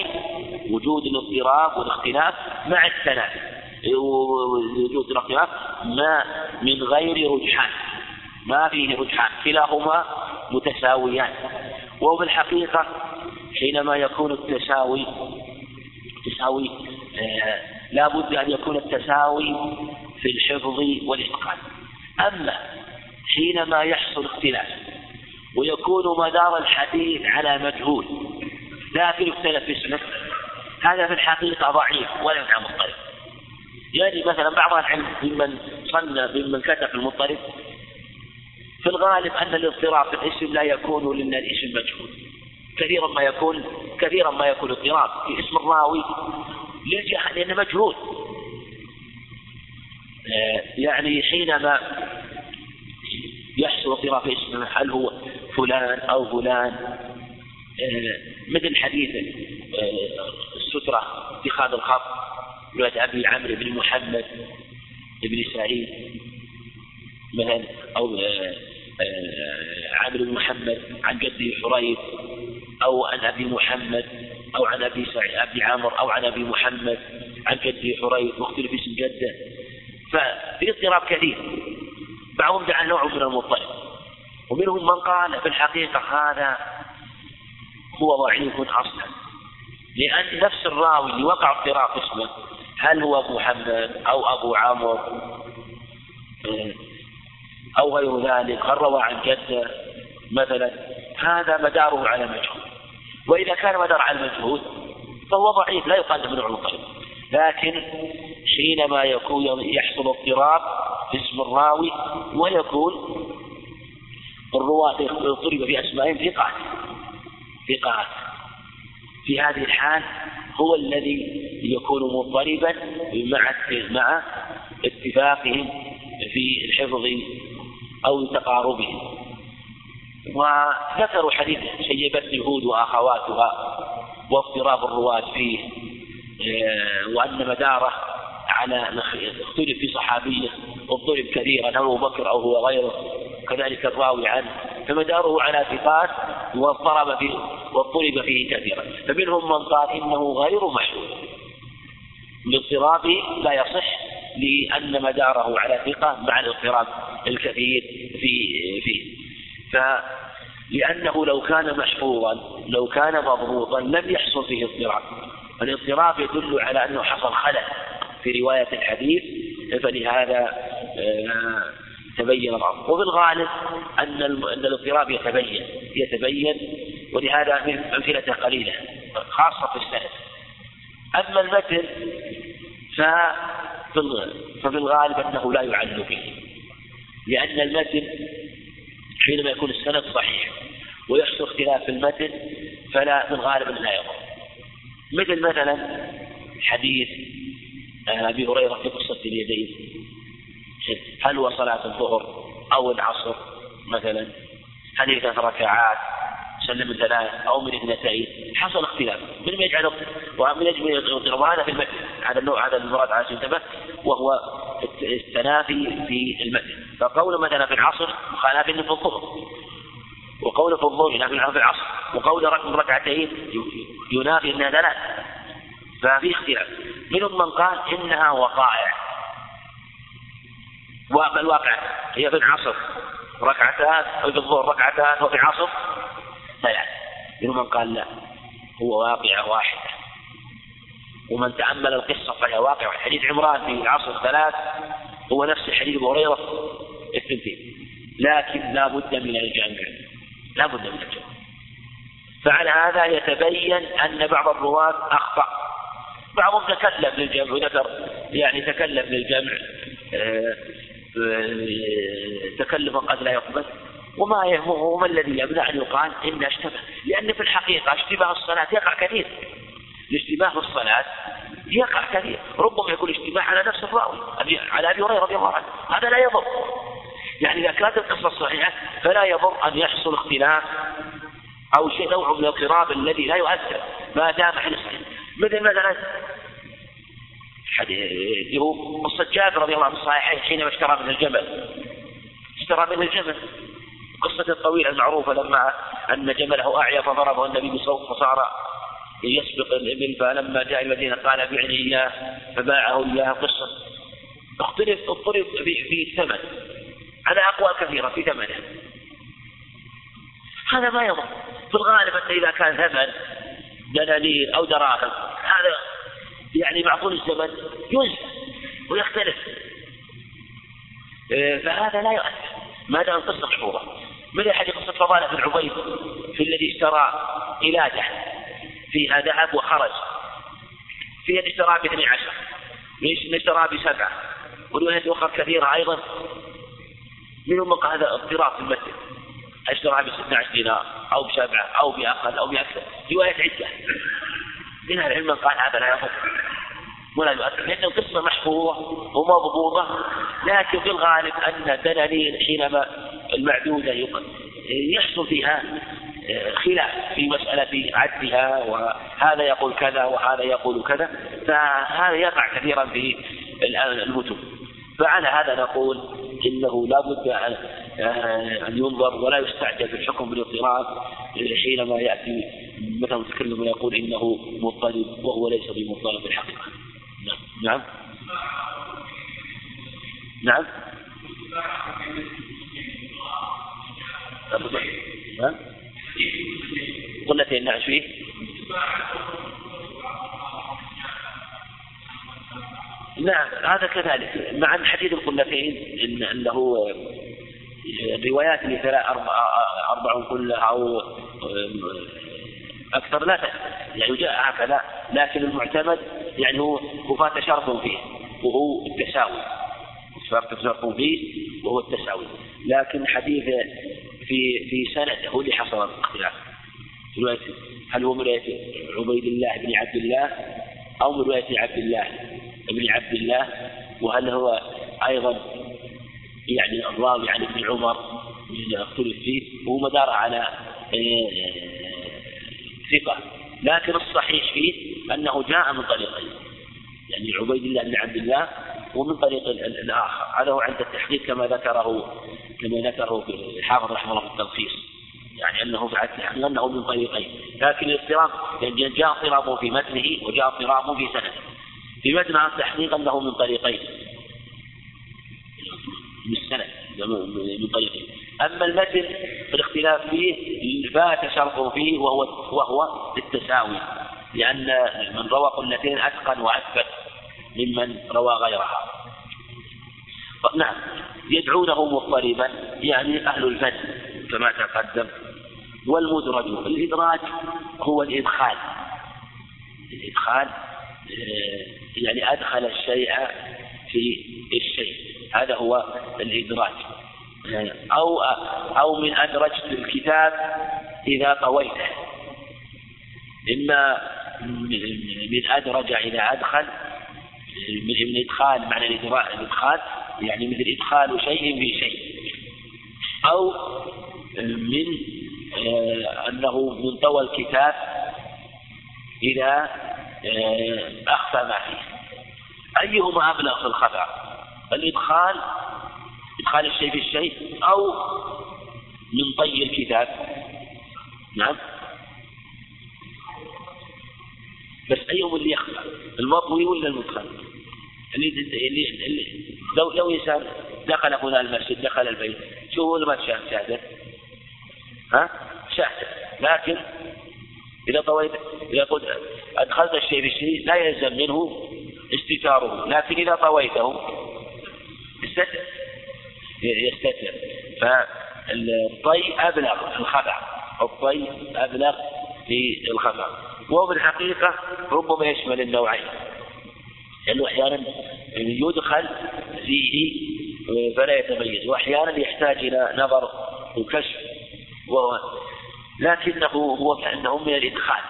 S1: وجود الاضطراب والاختلاف مع التنافي. وجود الاختلاف ما من غير رجحان ما فيه رجحان كلاهما متساويان. وهو في الحقيقة حينما يكون التساوي تساوي آه لا بد أن يكون التساوي في الحفظ والإتقان. أما حينما يحصل اختلاف ويكون مدار الحديث على مجهول لكن يختلف في اسمه هذا في الحقيقة ضعيف ولا يدعى مضطرب يعني مثلا بعض العلم ممن صنف ممن كتب المضطرب في الغالب أن الاضطراب في الاسم لا يكون لأن الاسم مجهول. كثيرا ما يكون كثيرا ما يكون اضطراب في اسم الراوي للجهة لأنه مجهول. آه، يعني حينما يحصل اضطراب في اسمه هل هو فلان أو فلان؟ آه، مثل حديث آه، السترة اتخاذ الخط رواية أبي عمرو بن محمد بن سعيد مثلا أو عامر بن محمد عن جده حريث أو عن أبي محمد أو عن أبي سعيد أبي عامر أو عن أبي محمد عن جده حريث مختلف اسم جده. ففي اضطراب كثير. بعضهم جعل نوع من المضطرب. ومنهم من قال في الحقيقة هذا هو ضعيف أصلا. لأن نفس الراوي اللي وقع اضطراب اسمه هل هو أبو محمد أو أبو عمرو؟ أو غير ذلك قد روى عن جدة مثلا؟ هذا مداره على مجهول. وإذا كان مدار على المجهول فهو ضعيف لا يقال من المضطرب لكن حينما يكون يحصل اضطراب في اسم الراوي ويكون الرواة اضطرب في أسمائهم ثقات ثقات في هذه الحال هو الذي يكون مضطربا مع مع اتفاقهم في الحفظ أو تقاربهم وذكروا حديث شيبت اليهود وأخواتها واضطراب الرواة فيه آه، وأن مدارة على اختلف في صحابية واضطرب كثيرا أبو بكر أو هو غيره؟ كذلك الراوي عنه. فمداره على ثقات واضطرب فيه واضطرب فيه كثيرا. فمنهم من قال إنه غير محمود الاضطراب لا يصح لأن مداره على ثقة مع الاضطراب الكثير في فيه. فلأنه لو كان محفوظا لو كان مضبوطا لم يحصل فيه اضطراب. الاضطراب يدل على أنه حصل خلل في رواية الحديث فلهذا آه، تبين الأمر. وفي الغالب أن أن الاضطراب يتبين يتبين ولهذا أمثلة قليلة خاصة في السند. أما المتن ففي الغالب أنه لا يعل به لأن المتن حينما يكون السند صحيح ويحصل اختلاف في المتن فلا في الغالب لا يضر. مثل مثلا حديث آه، أبي هريرة في قصة اليدين. هل هو صلاة الظهر أو العصر مثلا؟ هل هي ثلاث ركعات؟ سلم من ثلاث أو من اثنتين. حصل اختلاف. من يجعل ومن يجب وهذا في المتن. هذا النوع هذا المراد على سنتبه وهو التنافي في المتن. فقول مثلا في العصر مخالف في الظهر. وقول في الظهر ينافي في العصر. وقول ركعتين ينافي إنها ثلاث. ففي اختلاف. منهم من قال إنها وقائع. الواقع هي في العصر. ركعتان أو في الظهر ركعتان وفي العصر ثلاث منهم من قال لا هو واقعة واحدة ومن تأمل القصة فهي واقعة. حديث عمران في العصر ثلاث هو نفس حديث أبو هريرة الثنتين لكن لا بد من الجمع. لا بد من الجمع. فعلى هذا يتبين أن بعض الرواة أخطأ. بعضهم تكلم للجمع وذكر يعني تكلم للجمع آه، تكلفا قد لا يقبل. وما يهمه وما الذي يمنع أن يقال إن اشتبه؟ لأن في الحقيقة اشتباه الصلاة يقع كثير. الاشتباه في الصلاة يقع كثير. ربما يكون اشتباه على نفس الراوي على أبي هريرة رضي الله عنه. هذا لا يضر. يعني إذا كانت القصة صحيحة فلا يضر أن يحصل اختلاف أو شيء نوع من الاضطراب الذي لا يؤثر. ما دام حدث مثل مثلا هو قصة جابر رضي الله عنه الصحيحين حينما اشترى من الجمل اشترى من الجمل قصة الطويلة المعروفة لما أن جمله أعيا فضربه النبي بصوت فصار يسبق الإبل فلما جاء المدينة قال بعني إياه فباعه إياه قصة. اختلف اضطرب في الثمن على أقوال كثيرة في ثمنه. هذا ما يضر. في الغالب أن إذا كان ثمن دنانير أو دراهم هذا يعني مع طول الزمن ينسى ويختلف. إيه، فهذا لا يؤثر. ما دام القصة محفوظة مثل حديث قصة فضالة بن عبيد في الذي اشترى قلادة؟ فيها ذهب وخرج في الذي اشترى ب 12 من اشترى بسبعة وروايات أخرى كثيرة أيضا. منهم من قال هذا اضطراب في المسجد. اشترى ب 16 دينار أو بسبعة أو بأقل أو بأكثر. روايات عدة. من أهل العلم قال هذا لا يضر. ولا يؤثر لأن القصة محفوظة ومضبوطة لكن في الغالب أن الدنانير حينما المعدودة يحصل فيها آه، خلاف في مسألة عدها وهذا يقول كذا وهذا يقول كذا فهذا يقع كثيرا في المتون فعلى هذا نقول إنه لا بد آه، أن ينظر ولا يستعجل في الحكم بالاضطراب حينما يأتي مثلا متكلم ويقول إنه مضطرب وهو ليس بمضطرب في الحقيقة. نعم. نعم. نعم. قلتين نعم فيه؟ نعم هذا كذلك. مع حديث القلتين إن أنه الروايات اللي ثلاث أربع, أربع كلها أو أكثر لا يعني جاء هكذا لكن المعتمد يعني هو وفاة شرط فيه وهو التساوي. شرط شرط فيه وهو التساوي. لكن حديث في في سنده هو اللي حصل الاختلاف. هل هو من رواية عبيد الله بن عبد الله أو من رواية عبد الله بن عبد الله؟ وهل هو أيضا يعني الراوي عن ابن عمر اختلف فيه؟ وهو مدار على آه، ثقة. لكن الصحيح فيه أنه جاء من طريقين. يعني عبيد الله بن عبد الله ومن طريق الآخر. هذا هو عند التحقيق كما ذكره كما ذكره الحافظ رحمه الله في التلخيص. يعني أنه في التحقيق أنه من طريقين. لكن الاضطراب يعني جاء اضطراب في متنه وجاء اضطراب في سنده. في متن التحقيق أنه من طريقين. من السند. من طريقين. أما المتن في الاختلاف فيه فات شرط فيه وهو وهو التساوي لأن من روى قلتين أتقن وأثبت. ممن روى غيرها. نعم يدعونه مضطربا يعني أهل الفن كما تقدم. والمدرج الإدراج هو الإدخال. الإدخال آه، يعني أدخل الشيء في الشيء. هذا هو الإدراج. أو أو من أدرجت الكتاب إذا طويته إما من أدرج إذا أدخل من إدخال معنى الإدخال يعني مثل إدخال شيء في شيء. أو من آه، أنه من طوى الكتاب إذا آه، أخفى ما فيه. أيهما أبلغ في الخفاء الإدخال إدخال الشيء في الشيء أو من طي الكتاب؟ نعم. بس أيهم اللي يخفى المطوي ولا المدخل اللي, اللي, اللي لو لو إنسان دخل هنا المسجد دخل البيت شو هو ما شاهد شاهده ها؟ شاهده لكن إذا طويت إذا قلت أدخلت الشيء في الشيء لا يلزم منه استتاره. لكن إذا طويته استتر يستتر. فالطي أبلغ الخفع الطي أبلغ في الخفع وهو بالحقيقة ربما يشمل النوعين. لأنه أحيانا يدخل فيه فلا يتميز وأحيانا يحتاج إلى نظر وكشف وهو لكنه هو كأنه من الإدخال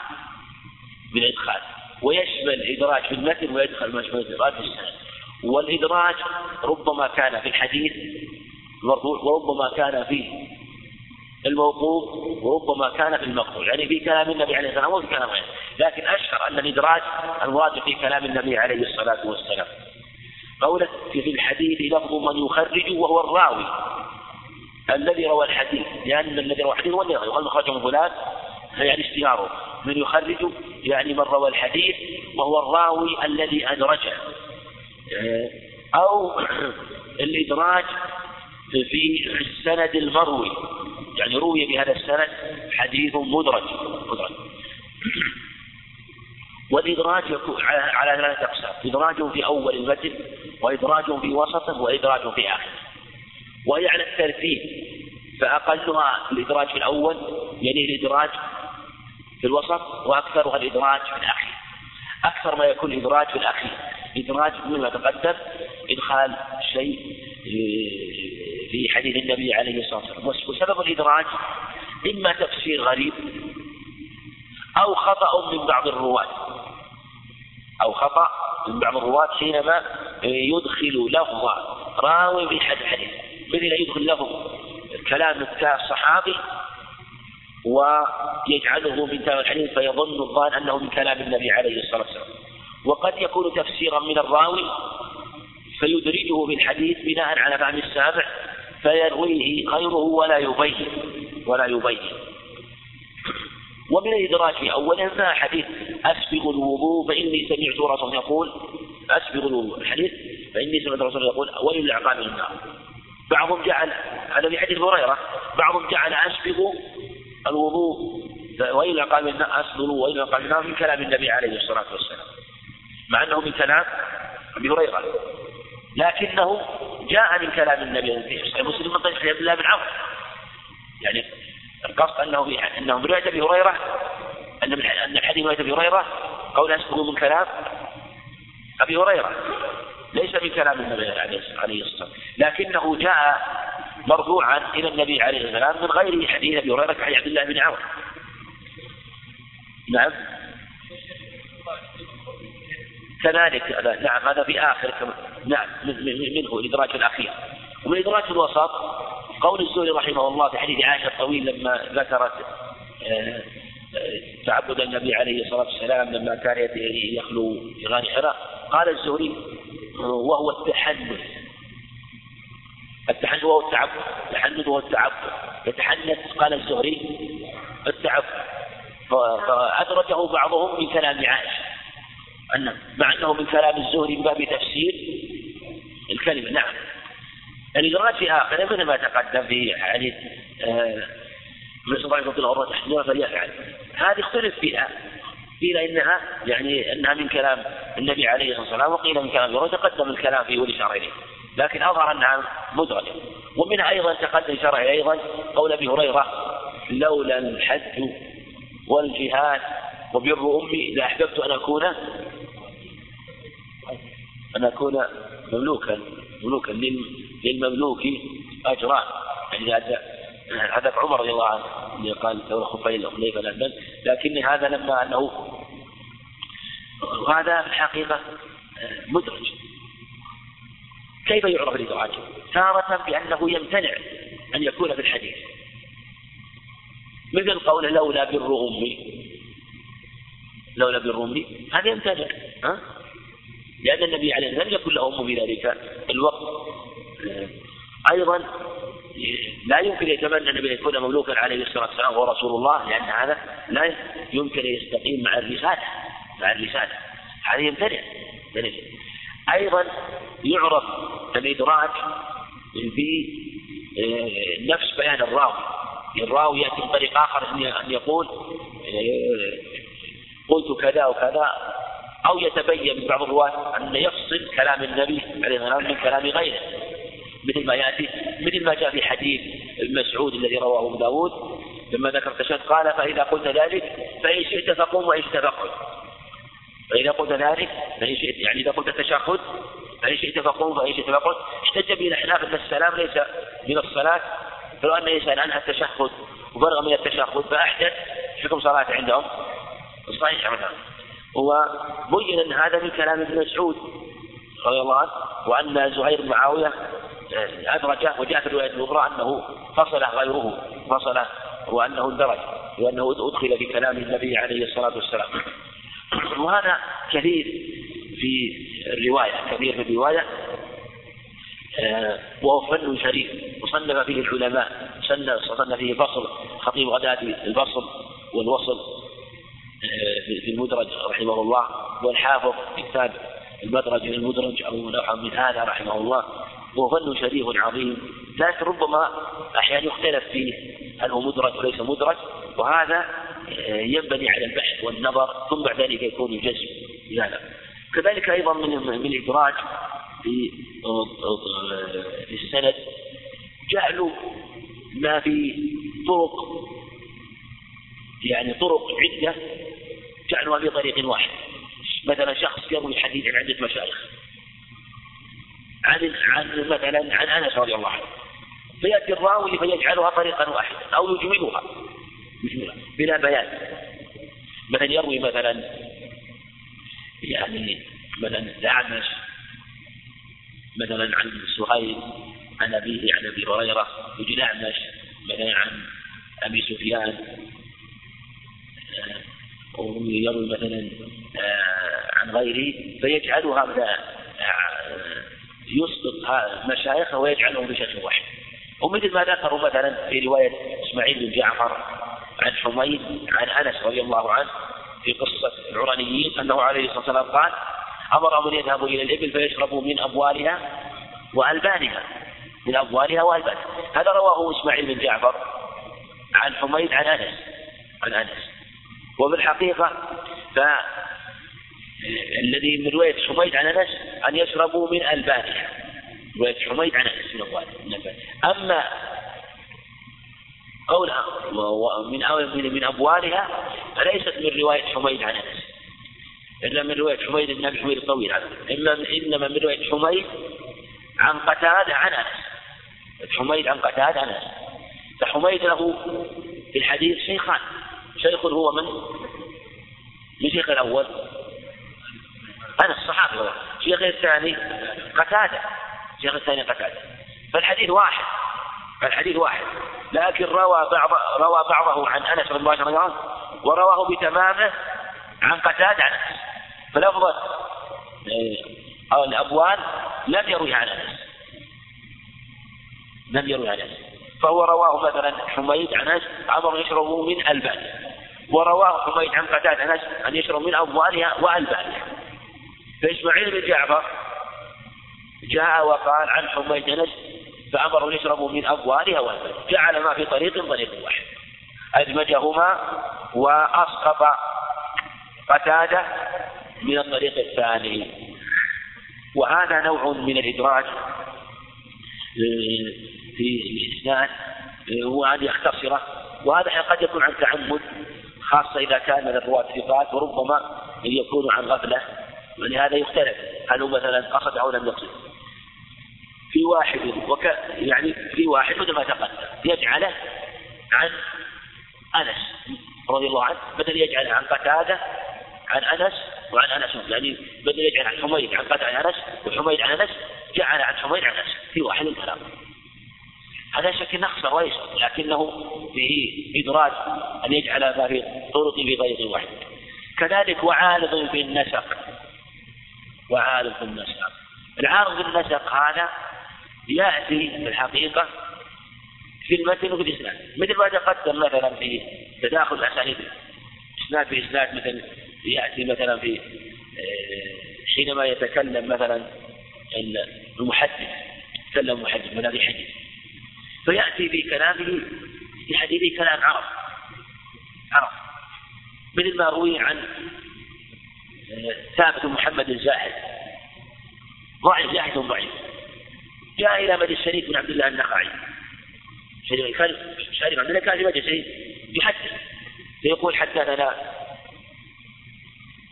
S1: من الإدخال. ويشمل إدراج في المتن ويدخل ما يشمل الإدراج في السند والإدراج ربما كان في الحديث المرفوع وربما كان في الموقوف وربما كان في المقطوع يعني في كلام النبي عليه الصلاة والسلام وفي كلام غيره. لكن أشهر أن الإدراج المراد في كلام النبي عليه الصلاة والسلام. قوله في الحديث لفظ من يخرج وهو الراوي. الذي روى الحديث لأن الذي روى الحديث هو الذي يقال مخرج من فلان؟ يعني اشتهاره من يخرج يعني من روى الحديث وهو الراوي الذي أدرجه. أو الإدراج في السند المروي. يعني روي بهذا السند حديث مدرج مدرج والإدراج على ثلاثة أقسام إدراج في أول المتن وإدراج في وسطه وإدراج في آخره. وهي على الترتيب فأقلها الإدراج في الأول يعني الإدراج في الوسط وأكثرها الإدراج في الأخير. أكثر ما يكون الإدراج في الأخير. إدراج مما تقدم إدخال شيء في حديث النبي عليه الصلاة والسلام. وسبب الإدراج إما تفسير غريب أو خطأ من بعض الرواة. أو خطأ من بعض الرواة حينما يدخل لفظ راوي في حد حديث مثل يدخل لفظ كلام الصحابي ويجعله من كلام الحديث فيظن الظان أنه من كلام النبي عليه الصلاة والسلام. وقد يكون تفسيرا من الراوي فيدرجه في الحديث بناء على فهم السامع فيرويه غيره ولا يبين ولا يبين ومن الإدراج في أوله ما حديث أسبغ الوضوء فإني سمعت رسول يقول أسبغ الوضوء الحديث فإني سمعت رسول يقول ويل العقاب النار. بعضهم جعل هذا في حديث هريرة بعضهم جعل أسبغ الوضوء وإلى قال أسبغ وإلى قال من كلام النبي عليه الصلاة والسلام. مع أنه من كلام أبي هريرة. لكنه جاء من كلام النبي في صحيح مسلم من طريق عبد الله بن عمرو يعني القصد أنه أنه من أبي هريرة أن من أن الحديث رواية أبي هريرة قول اسكت من كلام أبي هريرة. ليس من كلام النبي عليه الصلاه والسلام. لكنه جاء مرفوعا إلى النبي عليه الصلاة والسلام من غير حديث أبي هريرة كحديث عبد الله بن عمرو نعم. كذلك نعم هذا في آخر نعم منه الإدراج الأخير. ومن الإدراج الوسط قول الزهري رحمه الله في حديث عائشة الطويل لما ذكرت آه، آه، تعبد النبي عليه الصلاة والسلام لما كان يخلو في غار حراء. قال الزهري وهو التحنث. التحنث وهو التعبد التحنث وهو التعبد. يتحنث قال الزهري التعبد. فأدرجه بعضهم من كلام عائشة. أن مع أنه من كلام الزهري من باب تفسير الكلمة نعم. الإدراج في آخره مثل ما تقدم في حديث من استطاع يفضل العروة تحديدها فليفعل. هذه اختلف فيها. قيل إنها يعني إنها من كلام النبي عليه الصلاة والسلام وقيل من كلام الرسول تقدم الكلام فيه والاشاره اليه لكن أظهر أنها مدرجه ومنها أيضا تقدم شرعه أيضا قول أبي هريرة لولا الحج والجهاد وبر أمي لأحببت أن أكون أن أكون مملوكا مملوكا للمملوك أجران يعني هذا عمر رضي الله عنه اللي قال لولا خفين خليفة الأهبل لكن هذا لما أنه وهذا في الحقيقة مدرج. كيف يعرف الإدراج؟ تارة بأنه يمتنع أن يكون في الحديث. مثل قول لولا بر أمي. لولا بر أمي. هذا يمتنع ها؟ لأن النبي عليه الصلاة والسلام يكون له أم في ذلك الوقت. أيضا لا يمكن يتمنى النبي أن يكون مملوكا عليه الصلاة والسلام وهو رسول الله لأن هذا لا يمكن أن يستقيم مع الرسالة مع الرسالة. هذا يمتنع أيضا يعرف الإدراج في آه، نفس بيان الراوي. الراوي يأتي بطريق آخر أن يقول آه، قلت كذا وكذا. أو يتبين من بعض الرواة أن يفصل كلام النبي عليه الصلاة والسلام من كلام غيره. مثل ما يأتي مثل ما جاء في حديث ابن مسعود الذي رواه أبو داود لما ذكر التشهد قال فإذا قلت ذلك فإن شئت فقم وإن شئت فقل فإذا قلت ذلك فإن شئت يعني إذا قلت التشهد فإن شئت فقم وإن شئت فقل احتج به الأحناف أن السلام ليس من الصلاة. فلو أن يسأل عنها التشهد وبلغ من التشهد فأحدث حكم صلاة عندهم. صحيح مثلا وبين أن هذا من كلام ابن مسعود رضي الله عنه وأن زهير بن معاوية آه، أدرجه وجاء في الرواية الأخرى أنه فصل غيره فصل وأنه اندرج وأنه أدخل في كلام النبي عليه الصلاة والسلام. وهذا كثير في الرواية كثير في الرواية آه، وهو فن شريف وصنف فيه العلماء صنف فيه فصل خطيب غداة البصر والوصل. في المدرج رحمه الله والحافظ في كتاب المدرج المدرج أو نوع من هذا رحمه الله وهو فن شريف عظيم لكن ربما أحيانا يختلف فيه هل هو مدرج وليس مدرج وهذا آه، ينبني على البحث والنظر ثم بعد ذلك يكون الجزم لا كذلك أيضا من من الإدراج في آه، في السند جعل ما في طرق يعني طرق عدة جعلها في طريق واحد. مثلا شخص يروي حديث عن عدة مشايخ. عن عن مثلا عن أنس رضي الله عنه. فيأتي الراوي فيجعلها طريقا واحدا أو يجملها. يجملها. بلا بيان. مثلا يروي مثلا يعني مثلا الأعمش مثلا عن سهيل عن أبيه عن أبي هريرة. يجي الأعمش مثلا عن أبي سفيان. ويروي مثلا آه، عن غيره فيجعلها آه، يسقط مشايخه ويجعلهم بشكل واحد. ومثل ما ذكروا مثلا في رواية إسماعيل بن جعفر عن حميد عن أنس رضي الله عنه في قصة العرانيين أنه عليه الصلاة والسلام قال أمرهم أن يذهبوا إلى الإبل فيشربوا من أبوالها وألبانها من أبوالها وألبانها. هذا رواه إسماعيل بن جعفر عن حميد عن أنس عن أنس. وفي الحقيقة فالذي من رواية حميد عن أنس أن يشربوا من ألبانها رواية حميد عن أنس بن أما قولها من من أبوالها فليست من رواية حميد عن أنس. إلا من رواية حميد بن أبي حميد الطويل عنه إنما من رواية حميد عن قتادة عن أنس. حميد عن قتادة عن أنس. فحميد له في الحديث شيخان. شيخ هو من؟ من شيخ الأول أنس صحابي شيخ الثاني قتادة. شيخ الثاني قتادة. فالحديث واحد. الحديث واحد. لكن روى بعض روى بعضه عن أنس رضي الله ورواه بتمامة عن قتادة عن أنس. فلفظة أو الأبوان لم يروي عن أنس. لم يروي عن أنس. فهو رواه مثلا حميد عن أنس أمر يشرب من ألبانها ورواه حميد عن قتادة عن أنس أن يشرب من أبوالها وألبانها فإسماعيل بن جعفر جاء وقال عن حميد أنس فأمروا يشربوا من أبوالها وألبانها جعل ما في طريق طريق واحد. أدمجهما وأسقط قتادة من الطريق الثاني. وهذا نوع من الإدراج في الإسناد هو أن يختصره. وهذا قد يكون عن تعمد خاصة إذا كان من الرواة ثقات وربما يكون عن غفلة. ولهذا يختلف. هل هو مثلا قصد أو لم يقصد. في واحد وك يعني في واحد مثل ما تقدم يجعله عن أنس رضي الله عنه. بدل يجعله عن قتادة عن أنس وعن أنس. يعني بدل يجعل عن حميد عن قتادة عن أنس وحميد عن أنس جعل عن حميد عن أنس. في واحد الكلام. هذا شك نقص وليس لكنه فيه إدراج أن يجعل ما في طرق في غير واحد. كذلك وعارض في النسق وعارض في النسق العارض في النسق هذا يأتي في الحقيقة في المتن وفي الإسناد. مثل ما تقدم مثلا في تداخل الأسانيد. إسناد في إسناد مثل يأتي مثلا في آه، حينما يتكلم مثلا المحدث يتكلم محدث من هذه حديث. فيأتي في كلامه في حديثه كلام عرب. عرب. مثل ما روي عن آه، ثابت محمد الزاهد ضعيف زاهد ضعيف. جاء إلى مدى الشريف بن عبد الله النخعي. شريف عبد الله كان في مجلس يحدث. فيقول حدثنا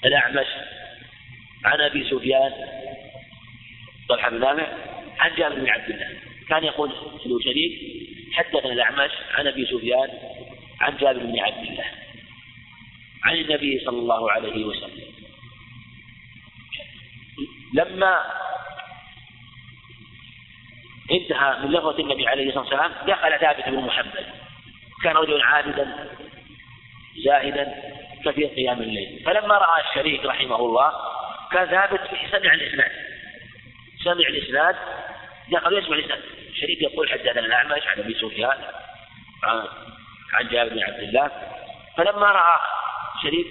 S1: الأعمش عن أبي سفيان طلحة بن عن جابر بن عبد الله. كان يقول ابن شريف حدثنا الأعمش عن أبي سفيان عن جابر بن عبد الله عن النبي صلى الله عليه وسلم. لما انتهى من لفظة النبي عليه الصلاة والسلام دخل ثابت بن محمد. كان رجلا عابدا زاهدا كثير قيام الليل. فلما رأى الشريك رحمه الله كان ثابت سمع الإسناد. سمع الإسناد دخل يسمع الإسناد. الشريك يقول حدثنا الأعمش عن أبي سفيان عن جابر بن عبد الله فلما رأى شريك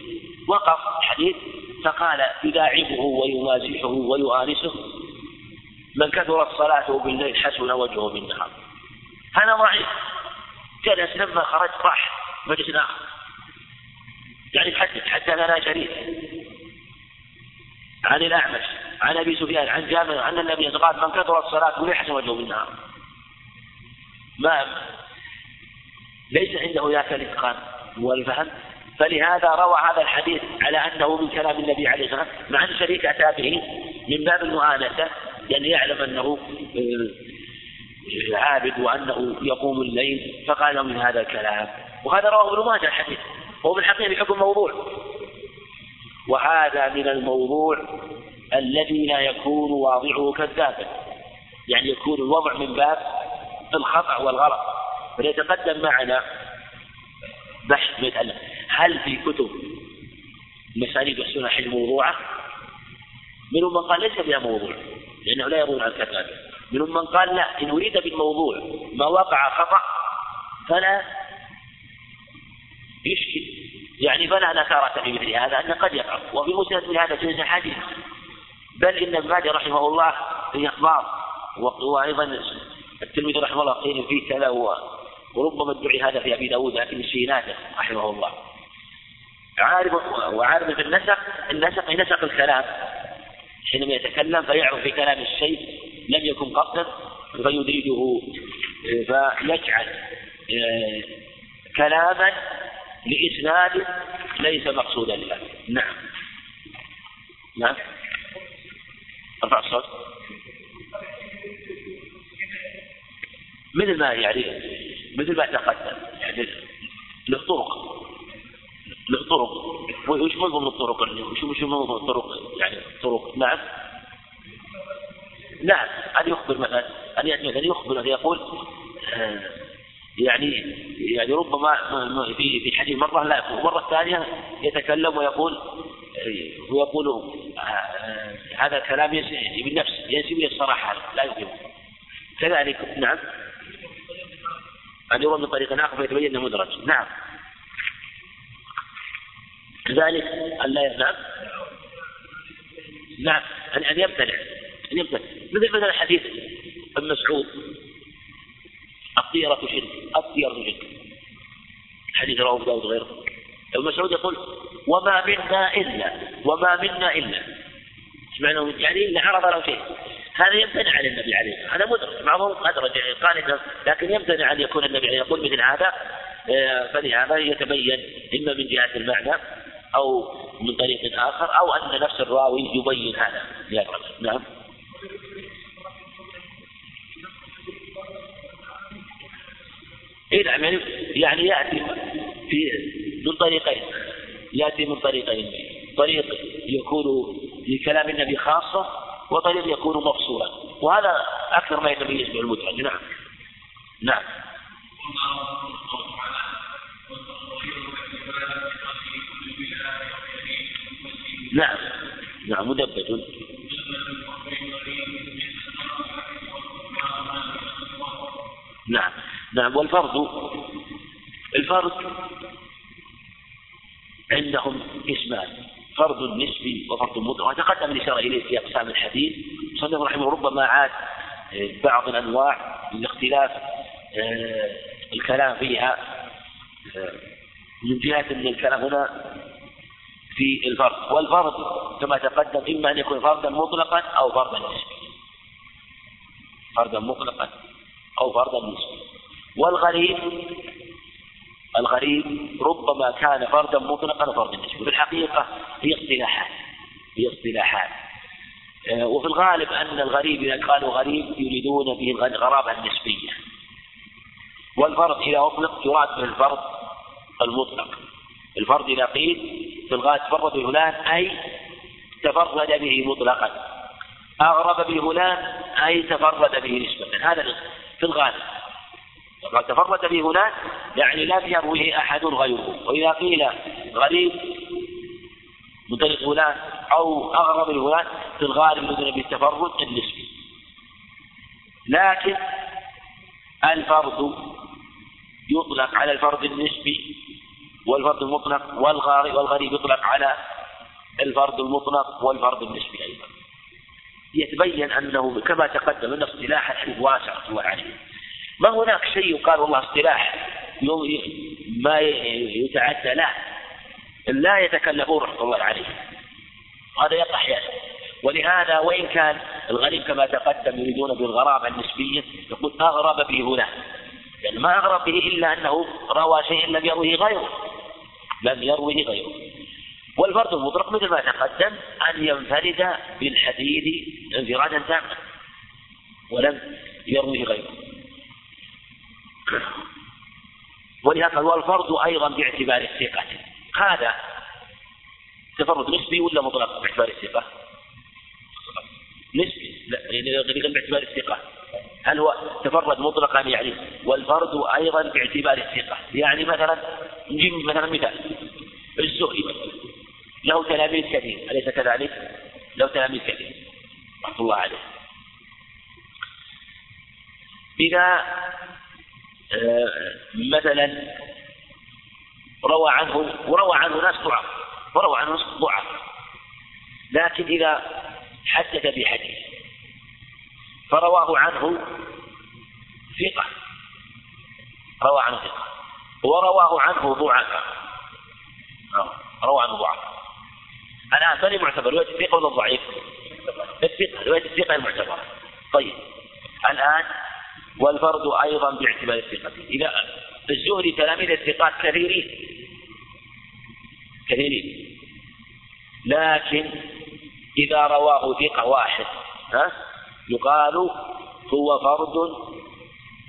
S1: وقف الحديث فقال يداعبه ويمازحه ويؤانسه من كثرت صلاته بالليل حسن وجهه بالنهار هذا ضعيف جلس لما خرج راح مجلس آخر. يعني حدث حدثنا شريف. عن الأعمش عن أبي سفيان عن جابر عن النبي وسلم من كثرت الصلاة وليحسن وجهه بالنهار ما ليس عنده ذاك الإتقان والفهم فلهذا روى هذا الحديث على أنه من كلام النبي عليه الصلاة والسلام مع أن شريك أتى به من باب المؤانسة لأن يعلم أنه عابد وأنه يقوم الليل فقال من هذا الكلام. وهذا رواه ابن ماجه الحديث. وهو بالحقيقة بحكم موضوع. وهذا من الموضوع الذي لا يكون واضعه كذابا. يعني يكون الوضع من باب الخطأ والغلط. فليتقدم معنا بحث يتألف هل في كتب مسانيد يحسنون حل موضوعة؟ منهم من قال ليس فيها موضوع لأنه لا يروون عن كذابه منهم من قال لا إن أريد بالموضوع ما وقع خطأ فلا يشكل. يعني فلا نكارة في مثل هذا أن قد يقع. وفي مسند من هذا جنس حديث. بل إن ابن رحمه الله في أخبار وأيضا التلميذ رحمه الله قيل فيه كذا وربما ادعي هذا في أبي داود لكن الشيء نادر رحمه الله. عارف وعارف في النسق النسق نسق الكلام. حينما يتكلم فيعرف في كلام الشيء لم يكن قصدا فيدرجه فيجعل آه، كلاما لإسناد ليس مقصودا له. نعم. نعم. أرفع الصوت. مثل ما يعني مثل ما تقدم. يعني له طرق له طرق وش من الطرق وش وش من الطرق؟ يعني طرق نعم. نعم. أن يخبر مثلا أن يأتي مثلا يخبر أن يقول آه، يعني يعني ربما في في الحديث مرة لا يقول المرة الثانية يتكلم ويقول ويقول آه، هذا كلام بالنفس ينسب إلى الصراحة لا يمكن. كذلك نعم. أن يروى من طريق آخر فيتبين أنه مدرج. نعم. كذلك لا نعم نعم. أن يمتنع أن يمتنع مثل مثلا حديث ابن مسعود. الطيرة شرك الطيرة شرك حديث رواه داود وغيره. ابن مسعود يقول وما منا إلا وما منا إلا. معنى يعني إلا عرض له شيء. هذا يمتنع عن النبي عليه هذا مدرك بعضهم أدرج قال إنه لكن يمتنع أن يكون النبي يقول مثل هذا. آه، فلهذا يتبين إما من جهة المعنى أو من طريق آخر أو أن نفس الراوي يبين هذا. نعم. إيه نعم يعني, يعني يأتي في من طريقين. يأتي من طريقين. طريق يكون لكلام النبي خاصة وطريق يكون مفصولا. وهذا أكثر ما يتميز به المدرج نعم. نعم. نعم. نعم مدبج نعم. نعم والفرض الفرض عندهم اسمان فرض نسبي وفرض مطلق وتقدم الإشارة إليه في أقسام الحديث. صنف رحمه ربما عاد بعض الأنواع لاختلاف آه، الكلام فيها. آه، من جهة أن الكلام هنا في الفرض. والفرض كما تقدم إما أن يكون فرضا مطلقا أو فرضا نسبيا. فرضا مطلقا أو فرضا نسبيا. والغريب الغريب ربما كان فردا مطلقا وفردا نسبيا. في الحقيقة هي اصطلاحات هي اصطلاحات. وفي الغالب أن الغريب إذا قالوا غريب يريدون به الغرابة النسبية والفرد إذا أطلق يراد به الفرد المطلق. الفرد إذا قيل في الغالب تفرد بفلان أي تفرد به مطلقا. أغرب بفلان أي تفرد به نسبة. هذا في الغالب. وقد تفرد به هناك يعني لم يروه أحد غيره. وإذا قيل غريب من طريق أو أغرب فلان في الغالب يدرك بالتفرد النسبي. لكن الفرد يطلق على الفرد النسبي والفرد المطلق والغريب يطلق على الفرد المطلق والفرد النسبي أيضا. يتبين أنه كما تقدم أن اصطلاح الحديث واسع الله عليه ما هناك شيء يقال والله اصطلاح ما يتعدى له. لا يتكلفون رحمة الله عليه. هذا يقع أحيانا ولهذا وإن كان الغريب كما تقدم يريدون بالغرابة النسبية يقول أغرب به هنا؟ يعني ما أغرب به إلا أنه روى شيء لم يروه غيره. لم يروه غيره. والفرد المطلق مثل ما تقدم أن ينفرد بالحديث انفرادا تاما ولم يروه غيره. ولهذا هو الفرض أيضا باعتبار الثقة. هذا تفرد نسبي ولا مطلق باعتبار الثقة؟ نسبي لا يعني باعتبار الثقة هل هو تفرد مطلقا يعني والفرد أيضا باعتبار الثقة يعني مثلا نجيب مثلا مثال الزهري له تلاميذ كثير أليس كذلك؟ له تلاميذ كثير رحمة الله عليه إذا مثلا روى عنه وروى عنه ناس ضعف وروى عنه ناس ضعف. لكن إذا حدث بحديث فرواه عنه ثقة روى عنه ثقة ورواه عنه ضعفاء روى عنه ضعفاء الآن من معتبر رواية الثقة ولا الضعيف؟ الثقة رواية الثقة المعتبرة. طيب الآن والفرد أيضا باعتبار الثقة. إذا الزهري تلاميذ الثقات كثيرين. كثيرين. لكن إذا رواه ثقة واحد ها؟ يقال هو فرد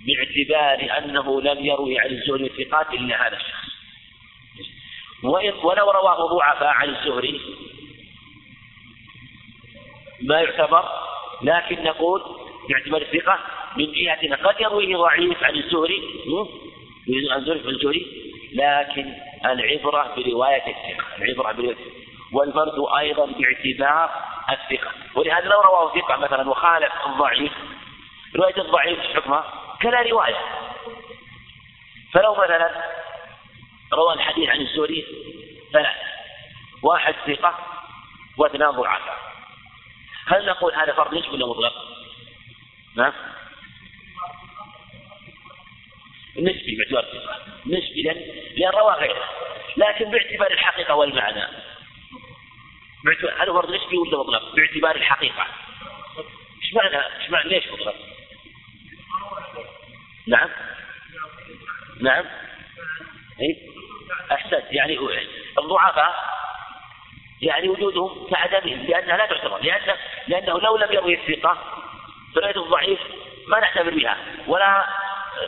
S1: باعتبار أنه لم يروي عن الزهري الثقات إلا هذا الشخص. ولو رواه ضعفاء عن الزهري ما يعتبر لكن نقول باعتبار الثقة من جهة قد يرويه ضعيف عن الزهري عن الزهري لكن العبرة برواية الثقة العبرة برواية والفرد أيضا باعتبار الثقة. ولهذا لو رواه ثقة مثلا وخالف الضعيف رواية الضعيف حكمها؟ كلا رواية. فلو مثلا روى الحديث عن الزهري ثلاث واحد ثقة واثنان ضعفاء. هل نقول هذا فرد نسبي ولا مطلق؟ نعم نسبي باعتبار الثقة نسبي لأن لأن روى غيره. لكن باعتبار الحقيقة والمعنى. هذا فرد نسبي ولا مطلق؟ باعتبار الحقيقة. إيش معنى إيش معنى ليش مطلق؟ نعم. نعم. إيه؟ أحسنت. يعني الضعفاء يعني وجودهم كعدمهم لأنها لا تعتبر. لأن لأنه لو لم يروي الثقة فرأيت الضعيف ما نعتبر بها ولا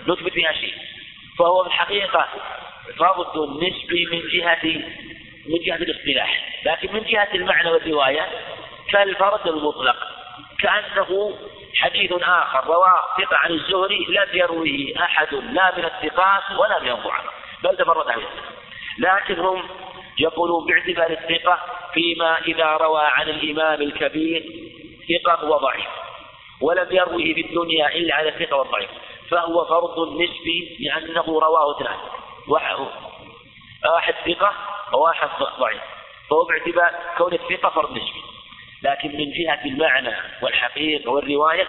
S1: نثبت بها شيء. فهو في الحقيقة فرض نسبي من جهة من جهة الاصطلاح. لكن من جهة المعنى والرواية كالفرد المطلق. كأنه حديث آخر روى ثقة عن الزهري لم يرويه أحد لا من الثقات ولا من الضعفاء. بل تفرد عنه لكن هم يقولون باعتبار الثقة فيما إذا روى عن الإمام الكبير ثقة وضعيف. ولم يرويه في الدنيا إلا على الثقة والضعيف فهو فرض نسبي لأنه رواه اثنان واحد ثقة وواحد ضعيف. فهو باعتبار كون الثقة فرض نسبي. لكن من جهة المعنى والحقيقة والرواية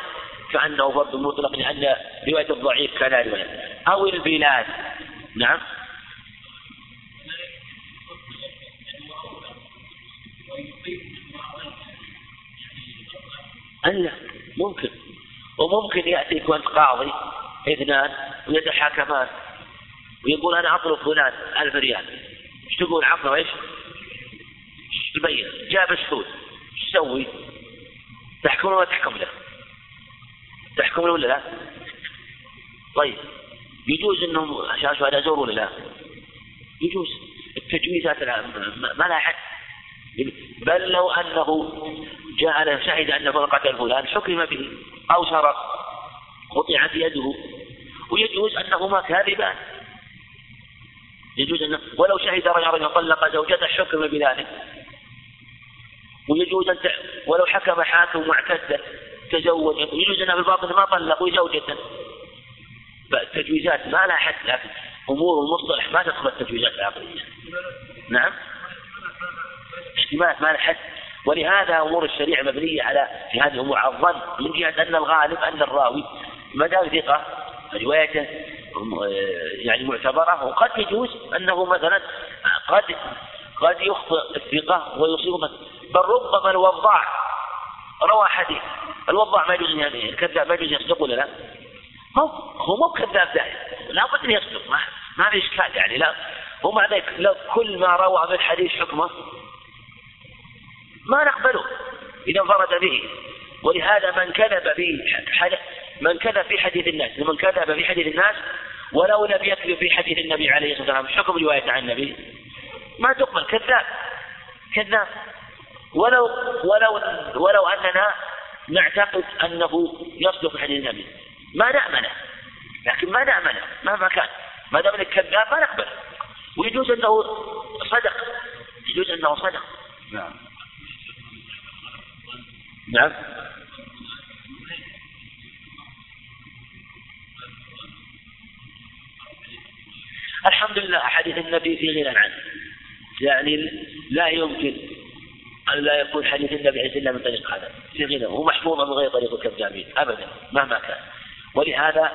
S1: كأنه فرض مطلق لأن رواية الضعيف كان رواية. أو البلاد. نعم. ألا ممكن. وممكن يأتي يكون قاضي. اثنان ويتحاكمان ويقول أنا أطلب فلان ألف ريال إيش تقول عفوا إيش؟ تبين؟ جاب شهود إيش تسوي؟ تحكم ولا تحكم له؟ تحكم له ولا لا؟ طيب يجوز إنهم شهداء زور ولا لا؟ يجوز التجويزات ما لها حد بل لو أنه جاء شهد أن قتل فلان حكم به أو سرق قطعت يده ويجوز أنهما كاذبان. يجوز أنه ولو شهد رجل طلق زوجته حكم بذلك. ويجوز أن ولو حكم حاكم واعتد تزوج. يجوز في الباطن ما طلق زوجته فالتجويزات ما لها حد لكن أمور المصطلح ما تدخل التجويزات العقلية. نعم؟ احتمالات ما لها حد. ولهذا أمور الشريعة مبنية على في هذه الأمور. على الظن من جهة أن الغالب أن الراوي ما دام ثقة روايته يعني معتبرة وقد يجوز أنه مثلا قد قد يخطئ الثقة ويصيب بل ربما الوضاع روى حديث الوضاع ما يجوز يعني الكذاب ما يجوز يصدق ولا لا؟ هو هو مو كذاب دائم لابد ان يصدق ما ما في إشكال يعني لا. ومع ذلك لو كل ما روى من الحديث حكمه ما نقبله إذا انفرد به. ولهذا من كذب في من كذب في حديث الناس من كذب في حديث الناس ولو لم يكذب في حديث النبي عليه الصلاة والسلام. حكم رواية عن النبي؟ ما تقبل كذاب كذاب. ولو ولو ولو أننا نعتقد أنه يصدق حديث النبي. ما نأمنه لكن ما نأمنه مهما كان. ما دام إنك كذاب ما نقبل. ويجوز أنه صدق يجوز أنه صدق. نعم. نعم. الحمد لله حديث النبي في غنى عنه. يعني لا يمكن أن لا يكون حديث النبي عليه السلام من طريق هذا. في غنى هو محفوظ من غير طريق الكذابين أبدا مهما كان. ولهذا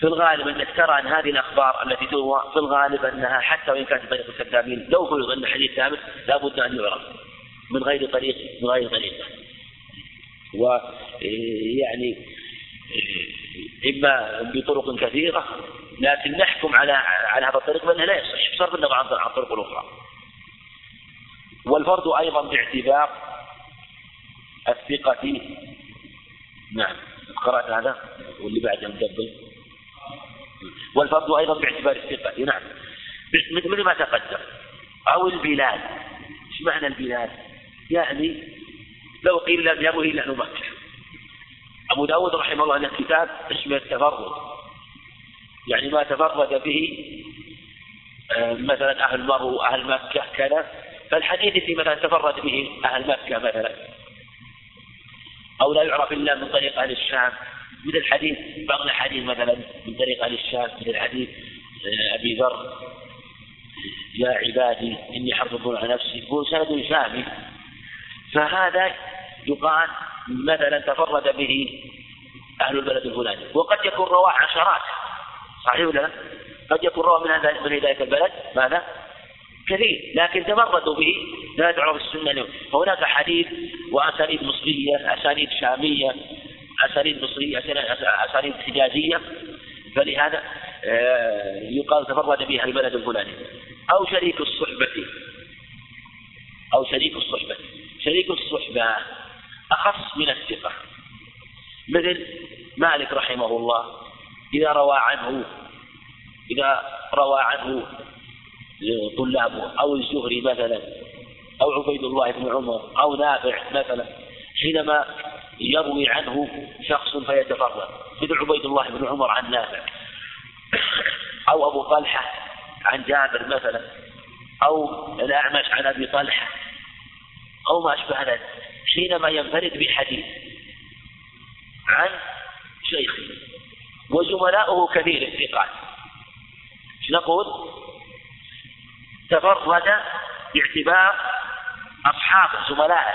S1: في الغالب إنك ترى أن هذه الأخبار التي تروى في الغالب أنها حتى وإن كانت طريق الكذابين لو فرض أن حديث ثابت لابد أن يعرف من غير طريق من غير طريقه ويعني إما بطرق كثيرة لكن نحكم على على هذا الطريق بأنه لا يصح بصرف النظر عن الطرق الأخرى. والفرد أيضا باعتبار الثقة نعم قرأت هذا واللي بعده مدبل والفرد أيضا باعتبار الثقة نعم. مثل ما تقدم؟ أو البلاد. إيش معنى البلاد؟ يعني لو قيل لم يروه إلا مكة أبو داود رحمه الله له كتاب اسمه التفرد. يعني ما تفرد به آه، مثلا أهل مرو أهل مكة كذا فالحديث اللي مثلا تفرد به أهل مكة مثلا. أو لا يعرف إلا من طريق أهل الشام. مثل حديث بعض الحديث مثلا من طريق أهل الشام مثل حديث آه، أبي ذر يا عبادي إني حرصت على نفسي. هو سند شامي فهذا يقال مثلا تفرد به أهل البلد الفلاني. وقد يكون رواة عشرات. صحيح ولا لا؟ قد يكون رواه من من هداية البلد. ماذا؟ كثير. لكن تفردوا به. لا تعرف السنة اليوم. فهناك حديث وأسانيد مصرية أسانيد شامية أسانيد مصرية أسانيد حجازية. فلهذا آه، يقال تفرد بها البلد الفلاني. أو شريك الصحبة. أو شريك الصحبة. شريك الصحبة أخص من الثقة. مثل مالك رحمه الله. إذا روى عنه إذا روى عنه طلابه أو الزهري مثلا أو عبيد الله بن عمر أو نافع مثلا حينما يروي عنه شخص فيتفرد مثل عبيد الله بن عمر عن نافع أو أبو طلحة عن جابر مثلا أو الأعمش عن أبي طلحة أو ما أشبه ذلك حينما ينفرد بحديث عن شيخه. وزملاؤه كثير الثقات. نقول؟ تفرد باعتبار أصحابه زملائه.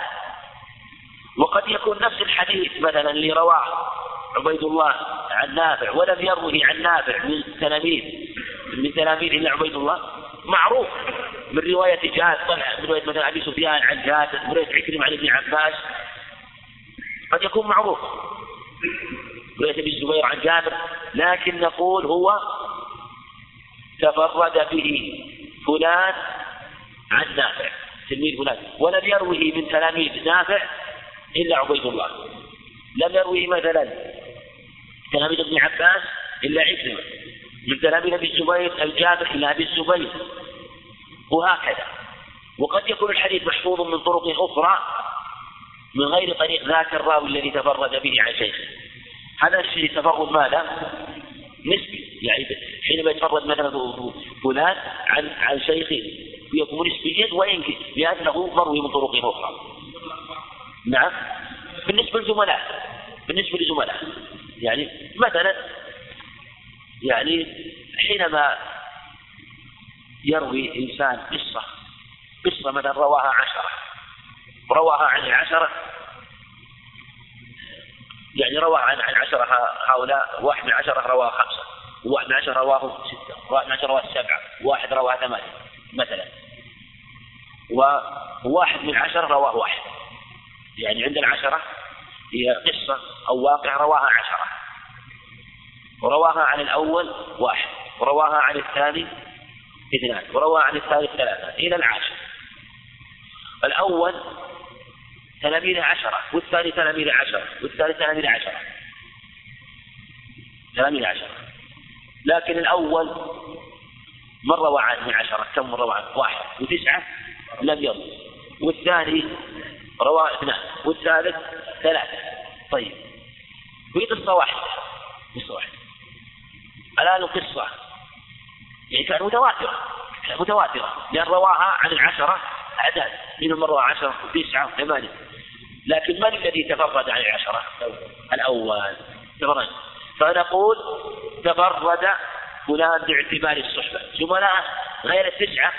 S1: وقد يكون نفس الحديث مثلا اللي رواه عبيد الله عن نافع ولم يروه عن نافع من تلاميذ من تلاميذ إلا عبيد الله. معروف من رواية جاد طلع من رواية مثلا أبي سفيان عن جاد من رواية عكرمة عن ابن عباس. قد يكون معروف. رواية أبي الزبير عن جابر لكن نقول هو تفرد به فلان عن نافع تلميذ فلان. ولم يروه من تلاميذ نافع إلا عبيد الله. لم يروه مثلا تلاميذ ابن عباس إلا عكرمة. من تلاميذ أبي الزبير الجابر إلا أبي الزبير. وهكذا. وقد يكون الحديث محفوظ من طرق أخرى من غير طريق ذاك الراوي الذي تفرد به عن شيخه. هذا الشيء تفرد ماذا؟ نسبي. يعني حينما يتفرد مثلا فلان عن عن شيخه يكون نسبيا وإن لأنه مروي من طرق أخرى. نعم. بالنسبة للزملاء. بالنسبة للزملاء. يعني مثلا يعني حينما يروي إنسان قصة قصة مثلا رواها عشرة رواها عن العشرة يعني روى عن عن عشرة هؤلاء واحد من عشرة رواه خمسة وواحد من عشرة رواه ستة وواحد من عشرة رواه سبعة وواحد رواه ثمانية مثلا. وواحد من عشرة رواه واحد. يعني عندنا عشرة هي قصة أو واقع رواها عشرة. ورواها عن الأول واحد ورواها عن الثاني اثنان وروى عن الثالث ثلاثة إلى العاشر. الأول تلاميذ عشرة والثاني تلاميذ عشرة والثالث تلاميذ عشرة. تلاميذ عشرة. لكن الأول من روى عنه من عشرة كم روى عنه؟ واحد وتسعة لم يروي والثاني روى اثنان والثالث ثلاثة طيب في قصة واحدة قصة واحدة. الآن القصة يعني كانت متواترة متواترة. لأن رواها عن العشرة أعداد منهم من روى عشرة وتسعة وثمانية لكن من الذي تفرد عن العشرة؟ الأول. تفرد. فنقول تفرد فلان باعتبار الصحبة. زملاء غير التسعة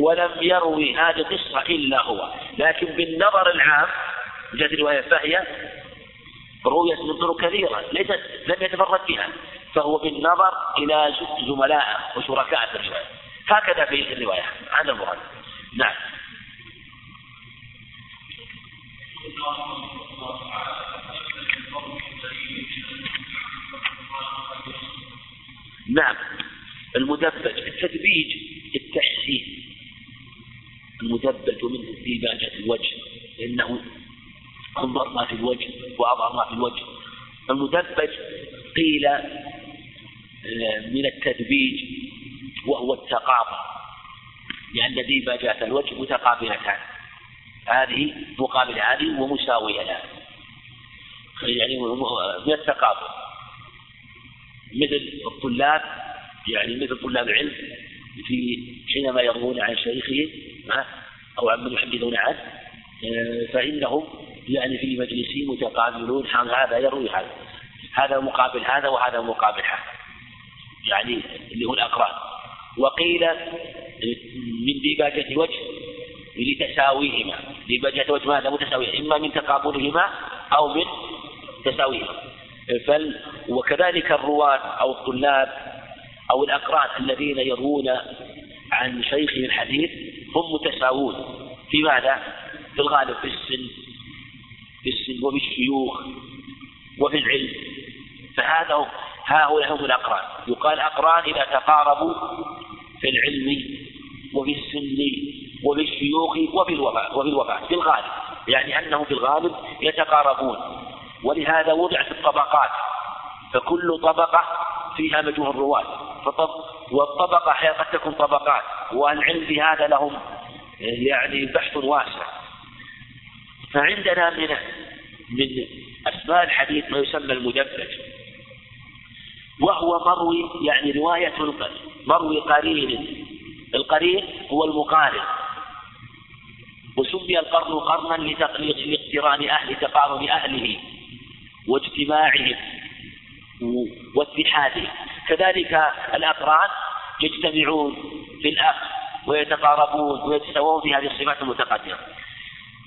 S1: ولم يروي هذه القصة إلا هو. لكن بالنظر العام جاءت رواية فهي رويت من طرق كثيرة ليست لم يتفرد بها فهو بالنظر إلى زملائه وشركائه في الرواية. هكذا في الرواية. هذا المراد. نعم. نعم. المدبج التدبيج التحسين. المدبج منه ديباجة الوجه. لأنه أنظر ما في الوجه وأضع ما في الوجه. المدبج قيل آه، من التدبيج وهو التقابل. لأن ديباجات الوجه متقابلتان. هذه مقابل هذه ومساوية لها. يعني من التقابل. مثل الطلاب يعني مثل طلاب العلم في حينما يروون عن شيخهم أو عمن يحدثون عنه آه، فإنهم يعني في مجلسهم متقابلون هذا يروي هذا. هذا مقابل هذا وهذا مقابل هذا. يعني اللي هو الأقران. وقيل من ديباجة وجه لتساويهما ديباجة وجه ماذا متساوية إما من تقابلهما أو من تساويهما. فل وكذلك الرواة أو الطلاب أو الأقران الذين يروون عن شيخ الحديث هم متساوون. في ماذا؟ في الغالب في السن في السن وفي الشيوخ وفي العلم. فهذا هؤلاء هم الأقران. يقال أقران إذا تقاربوا في العلم وفي السن. وفي الشيوخ وفي الوفاء وفي الوفاء في الغالب يعني أنهم في الغالب يتقاربون. ولهذا وضعت الطبقات فكل طبقة فيها مجموع الرواة والطبقة قد تكون طبقات والعلم في هذا لهم يعني بحث واسع. فعندنا من من أسماء الحديث ما يسمى المدبج وهو مروي يعني رواية مروي قرين القرين هو المقارن. وسمي القرن قرنا لاقتران أهل تقارن أهله واجتماعهم واتحادهم كذلك الأقران يجتمعون في الأخ ويتقاربون ويتساوون في هذه الصفات المتقدمة.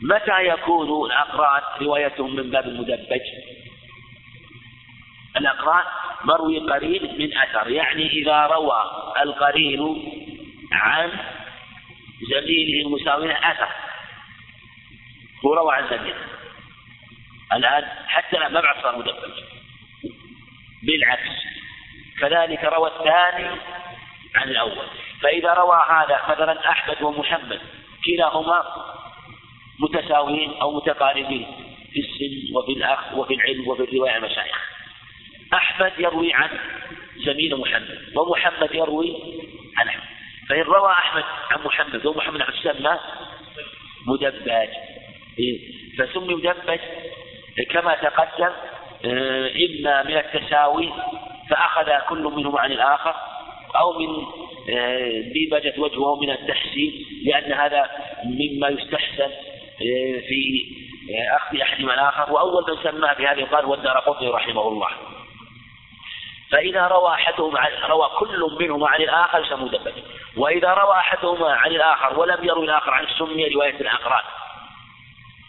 S1: متى يكون الأقران روايتهم من باب المدبج؟ الأقران مروي قرين من أثر يعني إذا روى القرين عن زميله المساوي أثر. هو روى عن زميله الآن حتى ما بعد صار مدبج بالعكس. كذلك روى الثاني عن الأول. فإذا روى هذا مثلا أحمد ومحمد كلاهما متساويين أو متقاربين في السن وفي الأخ وفي العلم وفي الرواية عن المشايخ أحمد يروي عن زميل محمد ومحمد يروي عن أحمد. فإن روى أحمد عن محمد ومحمد عن تسمى مدبج. فسمي مدبج كما تقدم آه، إما من التساوي فأخذ كل منهما عن الآخر أو من آه، ديبجة وجهه من التحسين لأن هذا مما يستحسن آه، في أخذ أحدهما الآخر. وأول من سماه بهذه قال والدار قطني رحمه الله. فإذا روى أحدهما روى كل منهما عن الآخر يسمى مدبج وإذا روى أحدهما عن الآخر ولم يروي الآخر عن سمي رواية الأقران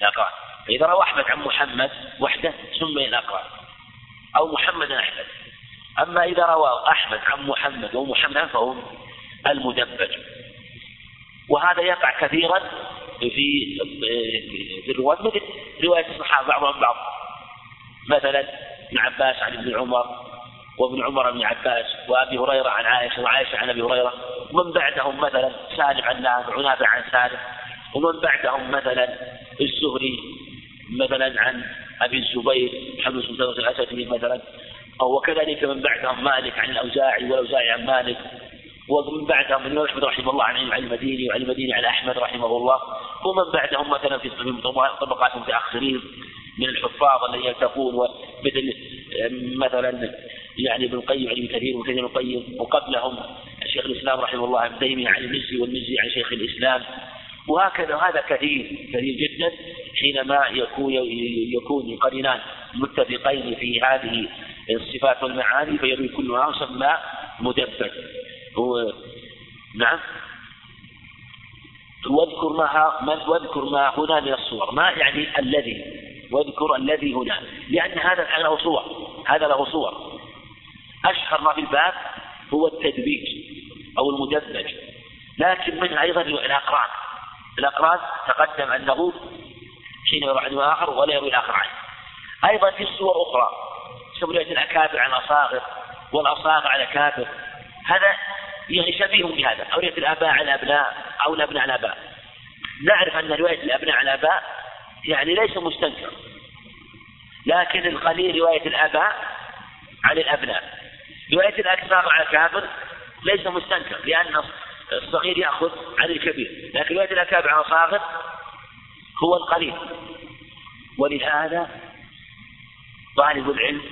S1: الأقران فإذا روى أحمد عن محمد وحده سمي الأقران أو محمد عن أحمد. أما إذا روى أحمد عن محمد ومحمد فهو المدبج وهذا يقع كثيرا في في الرواة مثل رواية الصحابة بعضهم بعض. مثلا ابن عباس عن ابن عمر وابن عمر بن عباس وأبي هريرة عن عائشة وعائشة عن أبي هريرة. ومن بعدهم مثلا سالم عن نافع ونافع عن سالم. ومن بعدهم مثلا الزهري مثلا عن أبي الزبير محمد بن الاسدي مثلا. وكذلك من بعدهم مالك عن الأوزاعي والأوزاعي عن مالك. ومن بعدهم الامام احمد رحمه الله عن علي المديني وعلي المديني عن أحمد رحمه الله. ومن بعدهم مثلا في طبقات متاخرين من الحفاظ الذين يلتقون مثل مثلا يعني ابن القيم عن ابن كثير وكثير ابن القيم. وقبلهم شيخ الإسلام رحمه الله ابن تيميه عن المزي والمزي عن شيخ الإسلام. وهكذا هذا كثير كثير جدا حينما يكون يكون القرينان متفقين في هذه الصفات والمعاني فيروي كل ما يسمى مدبر. هو نعم. واذكر ما واذكر ما هنا من الصور. ما يعني الذي؟ واذكر الذي هنا. لأن هذا له صور. هذا له صور. أشهر ما في الباب هو التدبيج أو المدبج لكن منها أيضا الأقران. الأقران تقدم أنه حين يروي عن آخر ولا يروي الآخر عنه. أيضا في صور أخرى سميت الأكابر عن الأصاغر والأصاغر على الأكابر هذا يعني شبيه بهذا أو رواية الآباء على الأبناء أو الأبناء على الآباء نعرف أن رواية الأبناء على الآباء يعني ليس مستنكر لكن القليل رواية الآباء عن الأبناء. رواية الأكثر على الكافر ليس مستنكر لأن الصغير يأخذ عن الكبير لكن رواية الأكابر عن الصاغر هو القليل. ولهذا طالب العلم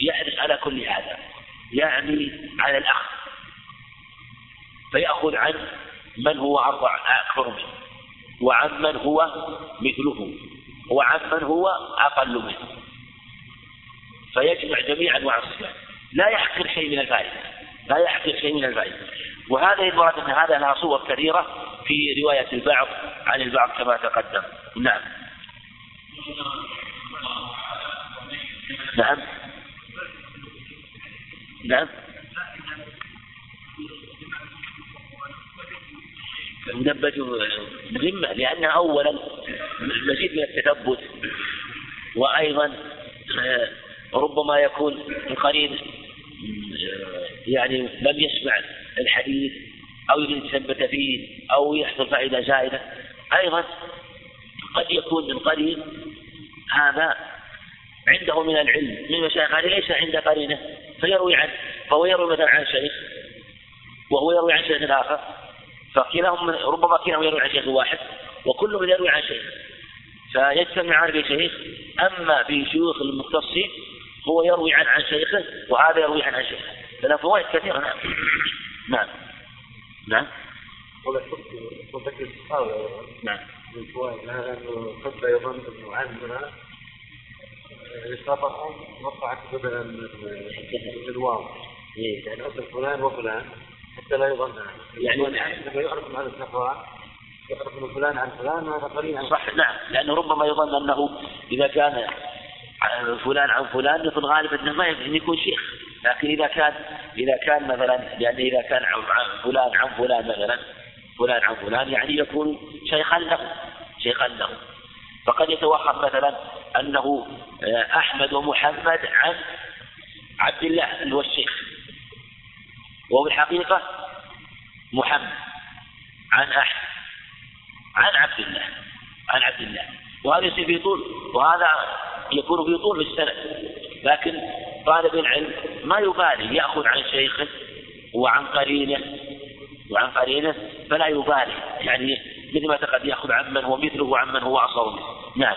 S1: يحرص على كل هذا يعني على الأخذ فيأخذ عن من هو أربع أكثر منه وعن من هو مثله وعن من هو أقل منه. فيجمع جميع أنواع الصفات لا يحقر شيء من الفائدة. لا يحقر شيء من الفائدة وهذه المراد أن هذا لها صور كثيرة في رواية البعض عن البعض كما تقدم. نعم. نعم. نعم. مدبج مهمة لأنها أولا مزيد من التثبت وأيضا آه، ربما يكون القرين يعني لم يسمع الحديث أو يريد يثبت فيه أو يحصل فائدة زائدة أيضا قد يكون من قرين. هذا عنده من العلم من مشايخ هذه ليس عند قرينة فيروي عنه فهو يروي مثلا عن شيخ وهو يروي عن شيخ آخر فكلاهم ربما كلاهم يروي عن شيخ واحد وكلهم يروي عن شيخ. فيجتمعان في شيخ أما في شيوخ المختصين هو يروي عن عن شيخه وهذا يروي عن عن شيخه. فلا فوائد كثيرة نعم. نعم. نعم.
S2: نعم. من فوائد هذا أنه قد يظن أنه عندنا إصابة وقعت بدلا الواو يعني أصل فلان وفلان حتى لا يظن. يعني لما يعرف عن الصفوان يعرف أن فلان عن فلان وهذا قليل. عن
S1: صح نعم. لأنه ربما يظن أنه إذا كان فلان عن فلان في الغالب إنه ما يمكن يكون شيخ. لكن إذا كان إذا كان مثلا لأن إذا كان عن فلان عن فلان مثلا فلان عن فلان يعني يكون شيخا له شيخا له. فقد يتوهم مثلا أنه آه، أحمد ومحمد عن عبد الله اللي هو الشيخ. وهو الحقيقة محمد عن أحمد عن عبد الله عن عبد الله. وهذا يصير في طول وهذا يكون في طول السنة. لكن طالب العلم ما يبالي يأخذ عن شيخه وعن قرينه وعن قرينه فلا يبالي. يعني مثل ما قد يأخذ عمن هو مثله وعمن هو أصغر منه. نعم.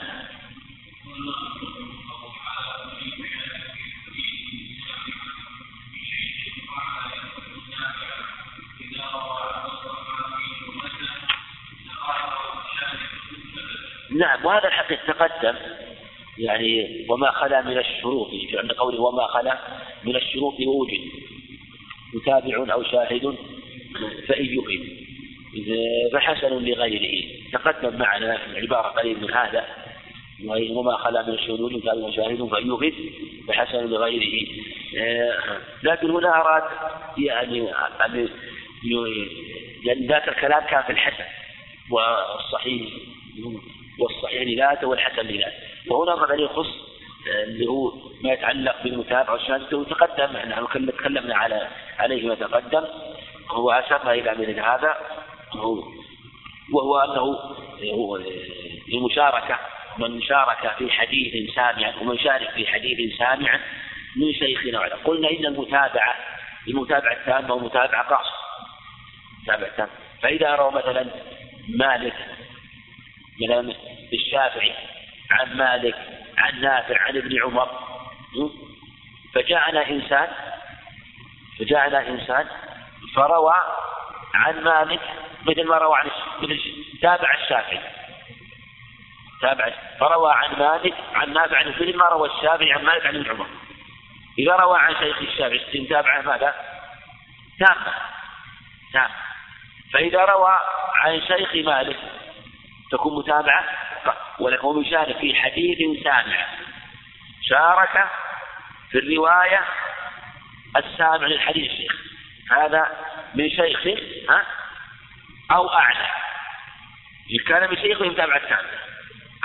S1: نعم وهذا الحقيقة تقدم يعني وما خلا من الشروط عند قوله وما خلا من الشروط ووجد متابع أو شاهد فإن يفيد فحسن لغيره. تقدم معنا عبارة قليل من هذا. وما خلا من الشهود متابع وشاهد يفيد فحسن لغيره. لكن هنا أراد يعني أن يعني ذاك الكلام كان في الحسن. والصحيح. والصحيح لذاته والحسن لذاته وهنا مثلا يخص آه، اللي هو ما يتعلق بالمتابعة والشهادة وتقدم نحن تكلمنا على عليه ما تقدم. هو أشرنا إلى مثل هذا. وهو أنه هو المشاركة من شارك في حديث سامع ومن شارك في حديث سامع من شيخنا وعلا قلنا إن المتابعة المتابعة التامة ومتابعة قاصرة متابعة تامة. فإذا روى مثلا مالك من الشافعي عن مالك عن نافع عن ابن عمر. فجاءنا إنسان فجاءنا إنسان فروى عن مالك مثل ما روى عن مثل تابع الشافعي. تابع فروى عن مالك عن نافع عن مثل ما روى الشافعي عن مالك عن ابن عمر. إذا روى عن شيخ الشافعي تابعه ماذا؟ تامة تامة فإذا روى عن شيخ مالك تكون متابعة؟ ولكن يشارك في حديث سامع. شارك في الرواية السامع للحديث الشيخ. هذا من شيخ ها؟ أو أعلى. إن كان من شيخ متابعة كاملة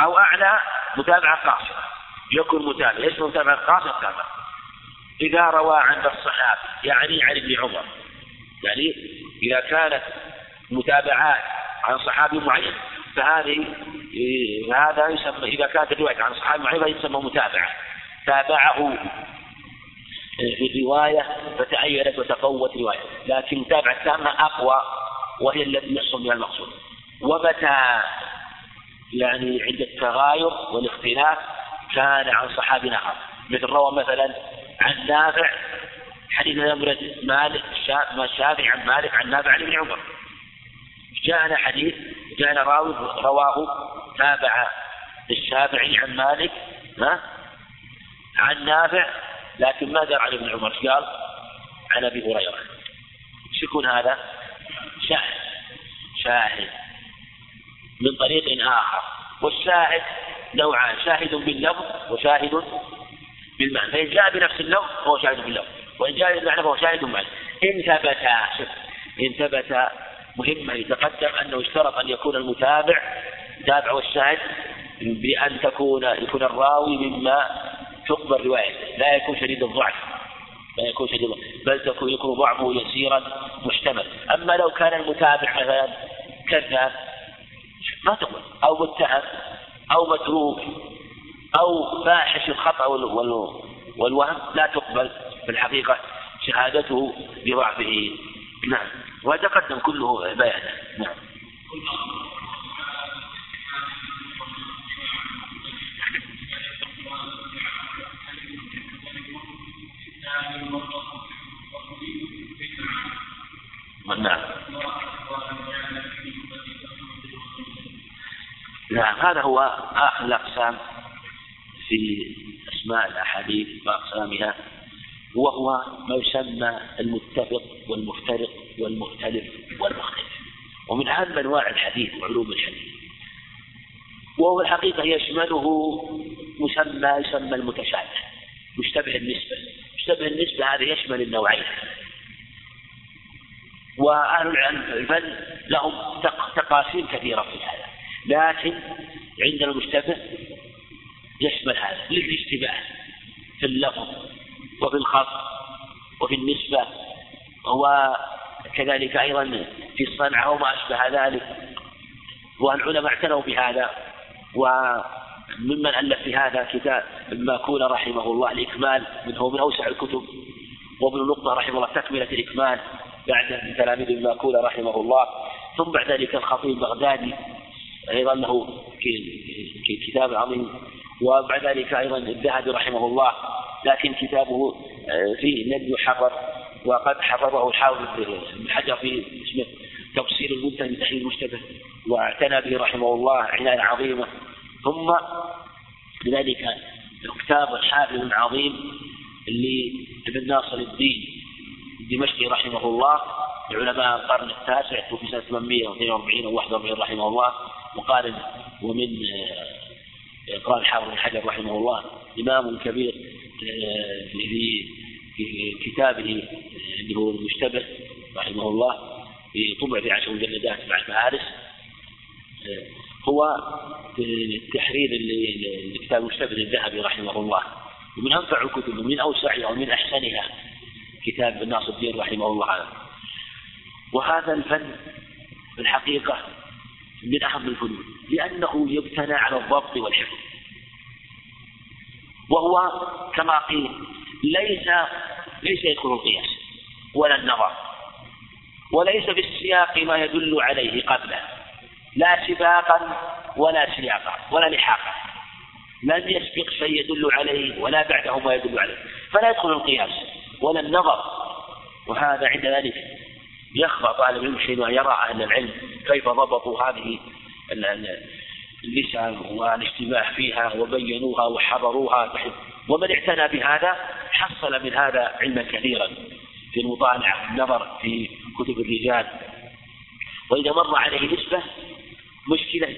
S1: أو أعلى متابعة قاصرة. يكون متابع. إيش متابعة قاصرة تابعة إذا روى عند الصحابي يعني عن ابن عمر. يعني إذا كانت متابعات عن صحابي معين فهذه هذا يسمى إذا كانت الرواية عن صحابي معين فيسمى متابعة. تابعه في الرواية فتأيدت وتقوت رواية. لكن المتابعة التامة أقوى وهي التي يحصل بها المقصود. ومتى يعني عند التغاير والاختلاف كان عن صحابي آخر. مثل روى مثلا عن نافع حديث مالك الشافعي عن مالك عن نافع عن ابن عمر. جاءنا حديث جاءنا راوي رواه تابع الشافعي عن مالك ها؟ عن نافع لكن ما دار عن ابن عمر قال؟ عن أبي هريرة. إيش يكون هذا؟ شاهد. شاهد. من طريق آخر. والشاهد نوعان شاهد باللفظ وشاهد بالمعنى. فإن جاء بنفس اللفظ فهو شاهد باللفظ وإن جاء بالمعنى فهو شاهد بالمعنى. إن ثبت إن ثبت مهمة. يتقدم أنه اشترط أن يكون المتابع تابع والشاهد بأن تكون يكون الراوي مما تقبل روايته لا يكون شديد الضعف. لا يكون شديد بل تكون يكون ضعفه يسيرا محتمل. أما لو كان المتابع مثلا كذاب ما تقبل. أو متهم أو متروك أو فاحش الخطأ والوهم لا تقبل. في الحقيقة شهادته بضعفه. نعم. وتقدم كله بيانه نعم. نعم. نعم هذا هو آخر الأقسام في أسماء الأحاديث وأقسامها. وهو ما يسمى المتفق والمفترق والمختلف والمختلف. ومن أهم أنواع الحديث وعلوم الحديث. وهو الحقيقة يشمله مسمى يسمى المتشابه مشتبه النسبة. مشتبه النسبة هذا يشمل النوعين. وأهل الفن لهم تقاسيم كثيرة في هذا. لكن عندنا المشتبه يشمل هذا. للاشتباه في اللفظ وفي الخط وفي النسبة وكذلك أيضا في الصنعة وما أشبه ذلك. والعلماء اعتنوا بهذا وممن ألف في هذا كتاب ماكون رحمه الله الإكمال منه من أوسع الكتب وابن نقطة رحمه الله تكملة الإكمال بعد من تلاميذ ماكون رحمه الله. ثم بعد ذلك الخطيب البغدادي أيضا له كتاب عظيم. وبعد ذلك أيضا الذهبي رحمه الله لكن كتابه آه، فيه لم يحرر وقد حرره الحافظ بن حجر في اسمه تفسير المنتهى بتحليل المشتبه واعتنى به رحمه الله عناية عظيمة. ثم لذلك كتاب الحافظ العظيم لابن ناصر الدين الدمشقي رحمه الله علماء القرن التاسع توفي سنة 842 أو 41 رحمه الله وقال ومن آه، قال الحافظ بن حجر رحمه الله إمام كبير. في كتابه اللي هو المشتبه رحمه الله في طبع في عشر مجلدات مع المعارس هو تحرير الكتاب المشتبه للذهبي رحمه الله. ومن أنفع الكتب ومن أوسعها ومن أحسنها كتاب ناصر الدين رحمه الله. وهذا الفن في الحقيقة من أهم الفنون لأنه يبتنى على الضبط والحفظ. وهو كما قيل ليس ليس يدخل القياس ولا النظر وليس في السياق ما يدل عليه قبله لا سباقا ولا سياقا ولا لحاقا لم يسبق شيء يدل عليه ولا بعده ما يدل عليه فلا يدخل القياس ولا النظر وهذا عند ذلك يخفى طالب العلم شيء يرى أهل العلم كيف ضبطوا هذه اللسان والاشتباه فيها وبينوها وحضروها ومن اعتنى بهذا حصل من هذا علما كثيرا في المطالعة النظر في كتب الرجال. وإذا مر عليه نسبة مشكلة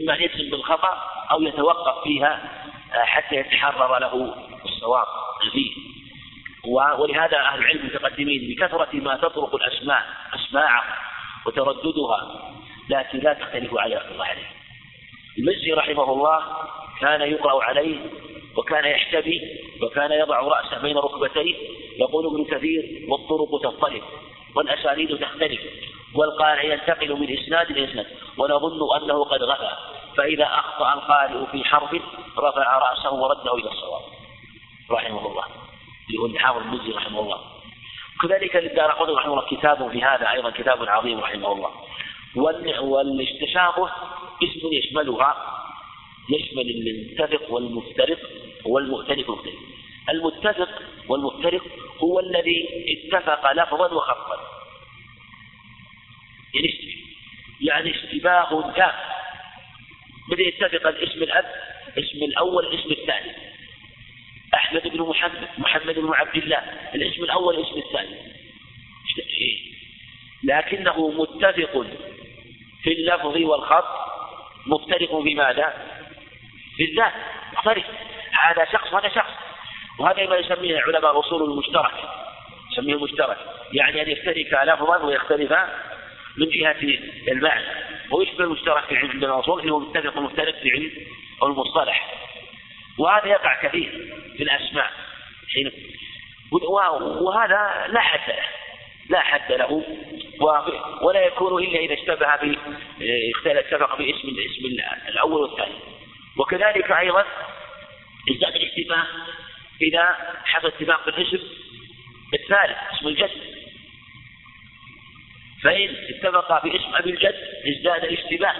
S1: إما يجزم بالخطأ أو يتوقف فيها حتى يتحرر له الصواب فيه ولهذا أهل العلم المتقدمين بكثرة ما تطرق الأسماء أسماعه وترددها لكن لا تختلف على الله عليه. المزي رحمه الله كان يقرأ عليه وكان يحتبي وكان يضع رأسه بين ركبتيه. يقول ابن كثير والطرق تضطرب والأسانيد تختلف والقارئ ينتقل من إسناد إلى إسناد ونظن أنه قد غفى. فإذا أخطأ القارئ في حرف رفع رأسه ورده إلى الصواب. رحمه الله. يقول الحافظ المزي رحمه الله. كذلك للدار رحمه الله كتاب في هذا أيضا كتاب عظيم رحمه الله. والتشابه اسم يشملها يشمل المتفق والمفترق والمؤتلف المختلف المتفق والمفترق هو الذي اتفق لفظا وخطأ. يعني يعني اشتباه تام بدأ يتفق الاسم الأب اسم الأول الاسم الثاني. أحمد بن محمد محمد بن عبد الله الاسم الأول الاسم الثاني. لكنه متفق في اللفظ والخط مفترق بماذا؟ بالذات مختلف. هذا شخص وهذا شخص. وهذا ما يسميه علماء الأصول المشترك. يسميه المشترك يعني أن يختلف لفظا ويختلف من جهة المعنى. ويشبه المشترك في علم الأصول اللي هو متفق ومفترق في علم المصطلح. وهذا يقع كثير في الأسماء. حين وهذا لا حد له. لا حد له ولا يكون إلا إذا اشتبه ب اتفق باسم الاسم الأول والثاني. وكذلك أيضا ازداد الاشتباه إذا حصل اتفاق في الاسم الثالث اسم الجد. فإن اتفق باسم أبي الجد ازداد الاشتباه.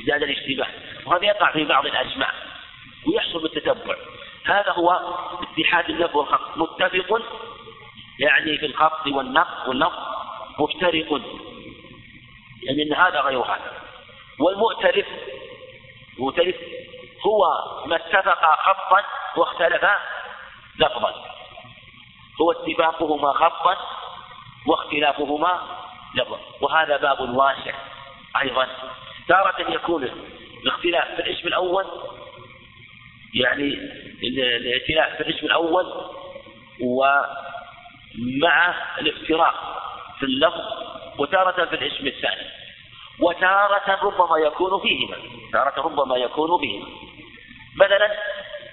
S1: ازداد الاشتباه. وهذا يقع في بعض الأسماء ويحصل بالتتبع. هذا هو اتحاد اللفظ والخط متفق يعني في الخط والنقط والنقط مفترق. يعني إن هذا غير هذا. والمؤتلف مؤتلف هو ما اتفق خطا واختلف لفظا. هو اتفاقهما خطا واختلافهما لفظا. وهذا باب واسع أيضا. تارة يكون الاختلاف في الاسم الأول يعني الائتلاف في الاسم الأول ومع الافتراق في اللفظ وتارة في الاسم الثاني وتارة ربما يكون فيهما تارة ربما يكون فيهما مثلا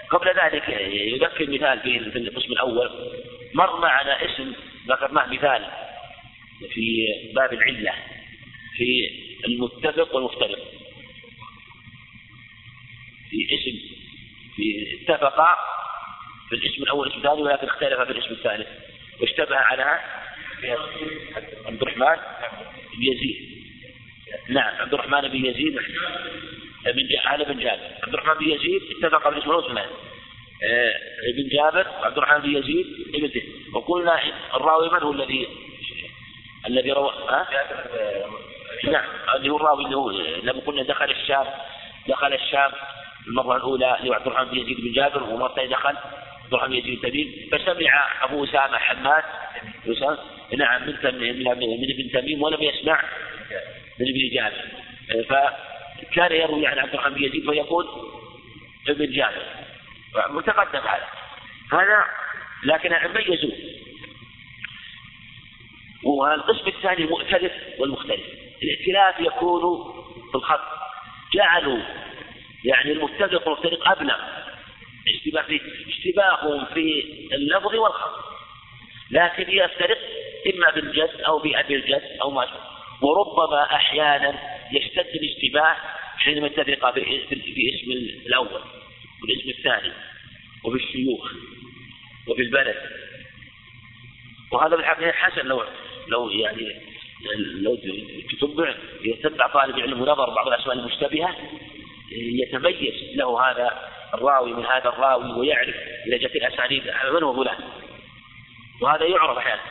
S1: قبل ذلك يذكر مثال في القسم الأول مر معنا اسم ذكرناه مثال في باب العلة في المتفق والمفترق. في اسم في اتفق في الاسم الأول والاسم الثاني ولكن اختلف في الاسم الثالث. واشتبه على عبد الرحمن بن يزيد. نعم عبد الرحمن بن يزيد بن هذا بن جابر. عبد الرحمن بن يزيد اتفق بالاسم الأول ابن جابر عبد الرحمن بن يزيد ابن وقلنا الراوي من هو الذي الذي روى ها؟ نعم اللي هو الراوي اللي هو لما قلنا دخل الشام دخل الشام المرة الأولى اللي هو عبد الرحمن بن يزيد بن جابر ومرة دخل الرحمن بن تميم فسمع أبو أسامة حماد نعم من من ابن تميم ولم يسمع من ابن جابر. فكان يروي عن عبد الرحمن بن يزيد فيقول ابن جابر. متقدم هذا. هذا لكن ميزوا والقسم الثاني المؤتلف والمختلف. الائتلاف يكون في الخط. جعلوا يعني المتفق والمختلف أبلغ اشتباه في اشتباههم في اللفظ والخط لكن يفترق إما بالجد أو بأبي الجد أو ما وربما أحيانا يشتد الاشتباه حينما يتفق باسم الأول والاسم الثاني وفي الشيوخ وفي البلد وهذا بالحقيقة حسن لو لو يعني لو تتبع يتبع طالب العلم ونظر بعض الأسماء المشتبهة يتميز له هذا الراوي من هذا الراوي ويعرف إذا جت الأسانيد من هو فلان. وهذا يعرف أحيانا.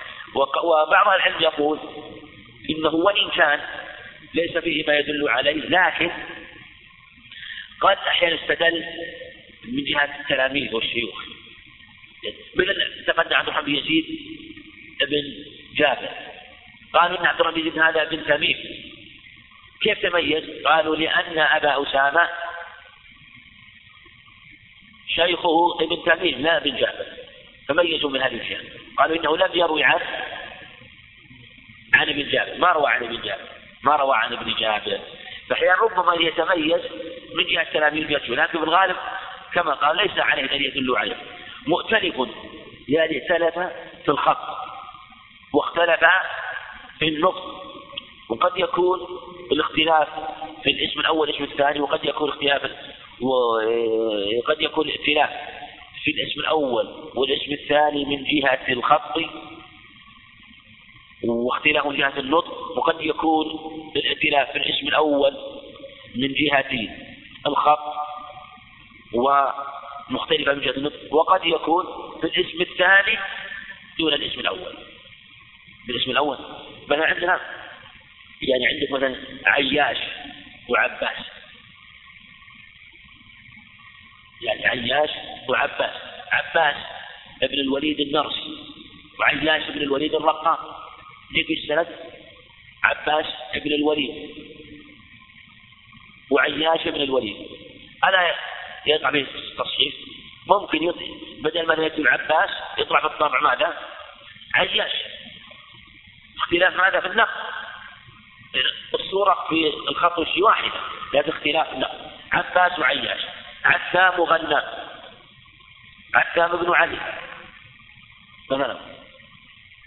S1: وبعض العلم يقول إنه وإن كان ليس فيه ما يدل عليه لكن قد أحيانا استدل من جهة التلاميذ والشيوخ. مثل تقدم عبد الرحمن بن يزيد بن جابر. قالوا إن عبد الرحمن بن يزيد هذا بن تميم. كيف تميز؟ قالوا لأن أبا أسامة شيخه ابن تميم لا ابن جابر فميزوا من هذه الجهة قالوا إنه لم يروي عن عن ابن جابر ما روى عن ابن جابر ما روى عن ابن جابر فأحيانا ربما يتميز من جهة تلاميذ يرجو لكن في الغالب كما قال ليس عليه دليل يدل عليه. مؤتلف يعني ائتلف في الخط. واختلف في النطق. وقد يكون الاختلاف في الاسم الأول والاسم الثاني وقد يكون اختلاف وقد يكون اختلاف في الاسم الأول والاسم الثاني من جهة الخط واختلاف من جهة النطق وقد يكون الاختلاف في الاسم الأول من جهة الخط ومختلفة من جهة النطق وقد يكون في الاسم الثاني دون الاسم الأول. بالاسم الأول مثلا عندنا يعني عندك مثلا عياش وعباس. يعني عياش وعباس عباس ابن الوليد النرسي وعياش ابن الوليد الرقام ليك السند؟ عباس ابن الوليد وعياش ابن الوليد. ألا يقع به التصحيف ممكن يطلع بدل ما يكتب عباس يطلع في الطابع ماذا؟ عياش. اختلاف هذا في النقل الصورة في الخط واحدة لكن اختلاف لا عباس وعياش. عثام وغنام عثام بن علي. مثلا.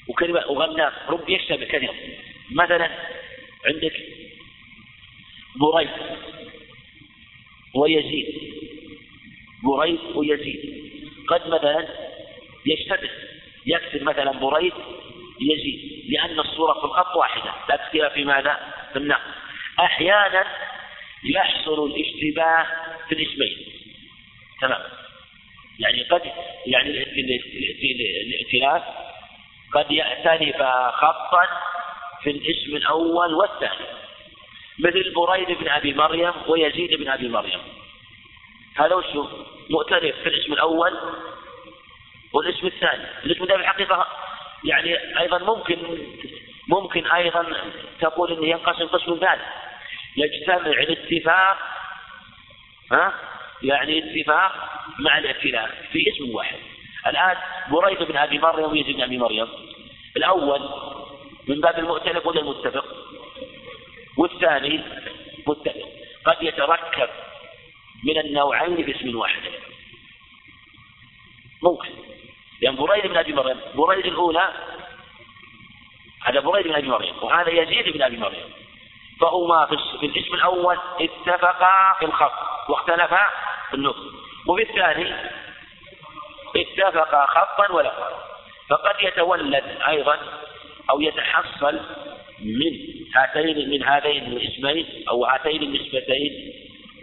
S1: وكلمة وغنام رب يشتبه كثيرا مثلا عندك بريد ويزيد. بريد ويزيد. قد مثلا يشتبه يكتب مثلا بريد يزيد لأن الصورة في الخط واحدة. لا في ماذا؟ في النقل أحيانا يحصل الاشتباه في الاسمين. تمام. يعني قد يعني الائتلاف قد يأتلف خطا في الاسم الأول والثاني. مثل بريد بن أبي مريم ويزيد بن أبي مريم. هذا وشو مؤتلف في الاسم الأول والاسم الثاني. الاسم الثاني الحقيقة يعني أيضا ممكن ممكن أيضا تقول أنه ينقسم قسم ثالث يجتمع الاتفاق ها؟ يعني اتفاق مع الاختلاف في اسم واحد. الآن بريد بن أبي مريم ويزيد بن أبي مريم. الأول من باب المؤتلف ولا المتفق؟ والثاني متفق. قد يتركب من النوعين باسم واحد. ممكن. لأن بريد بن أبي مريم بريد الأولى هذا بريد بن أبي مريم وهذا يزيد بن أبي مريم. فهما في الاسم الأول اتفقا في الخط واختلفا في النطق. وفي الثاني اتفقا خطا ولفظا. فقد يتولد أيضا أو يتحصل من هاتين من هذين الاسمين أو هاتين النسبتين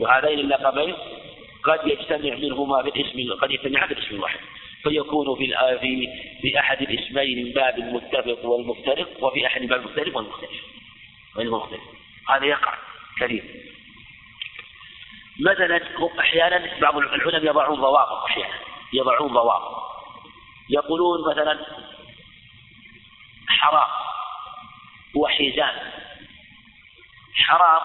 S1: وهذين اللقبين قد يجتمع منهما بالاسم قد يجتمع بالاسم الواحد. فيكون في في في أحد الاسمين من باب المتفق والمفترق وفي أحد باب المختلف والمختلف. والمختلف. هذا يقع. كثير مثلا أحيانا بعض العلماء يضعون ضوابط أحيانا يضعون ضوابط. يقولون مثلا حرام وحزام. حرام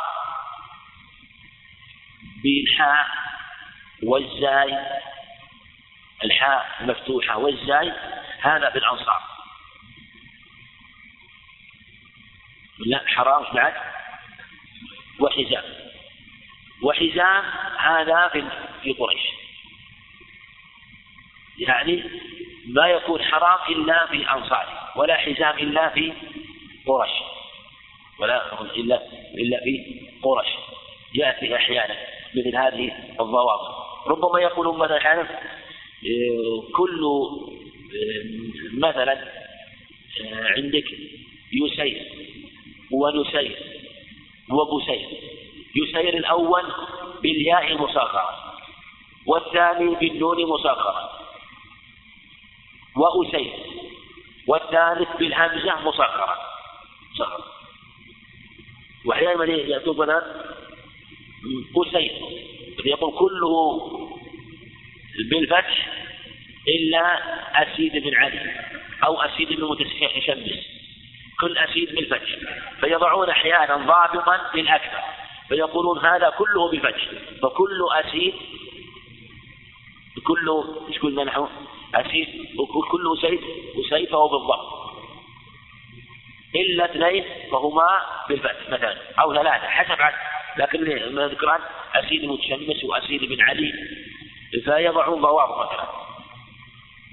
S1: بالحاء والزاي. الحاء مفتوحة والزاي هذا بالأنصار. لا حرام بعد. وحزام وحزام هذا في قريش. يعني ما يكون حرام إلا في أنصاره ولا حزام إلا في قرش ولا إلا إلا في قرش يأتي أحيانا مثل هذه الضوابط. ربما يقولون مثلا أحيانا كل مثلا عندك يسير ونسير. وبسير يسير الأول بالياء مصغرة والثاني بالنون مصغرة وأسير والثالث بالهمزة مصغرة صغرة وأحيانا يأتون مثلا أسير يقول كله بالفتح إلا أسيد بن علي أو أسيد بن متشمس كل أسيد بالفتح فيضعون أحيانا ضابطا للأكثر فيقولون هذا كله بالفتح فكل أسيد كل إيش قلنا نحن؟ أسيد وكل أسيد وسيفه بالضبط. إلا اثنين فهما بالفتح مثلا أو ثلاثة حسب عدد. لكن ذكران أسيد متشمس وأسيد بن علي فيضعون ضوابط مثلا.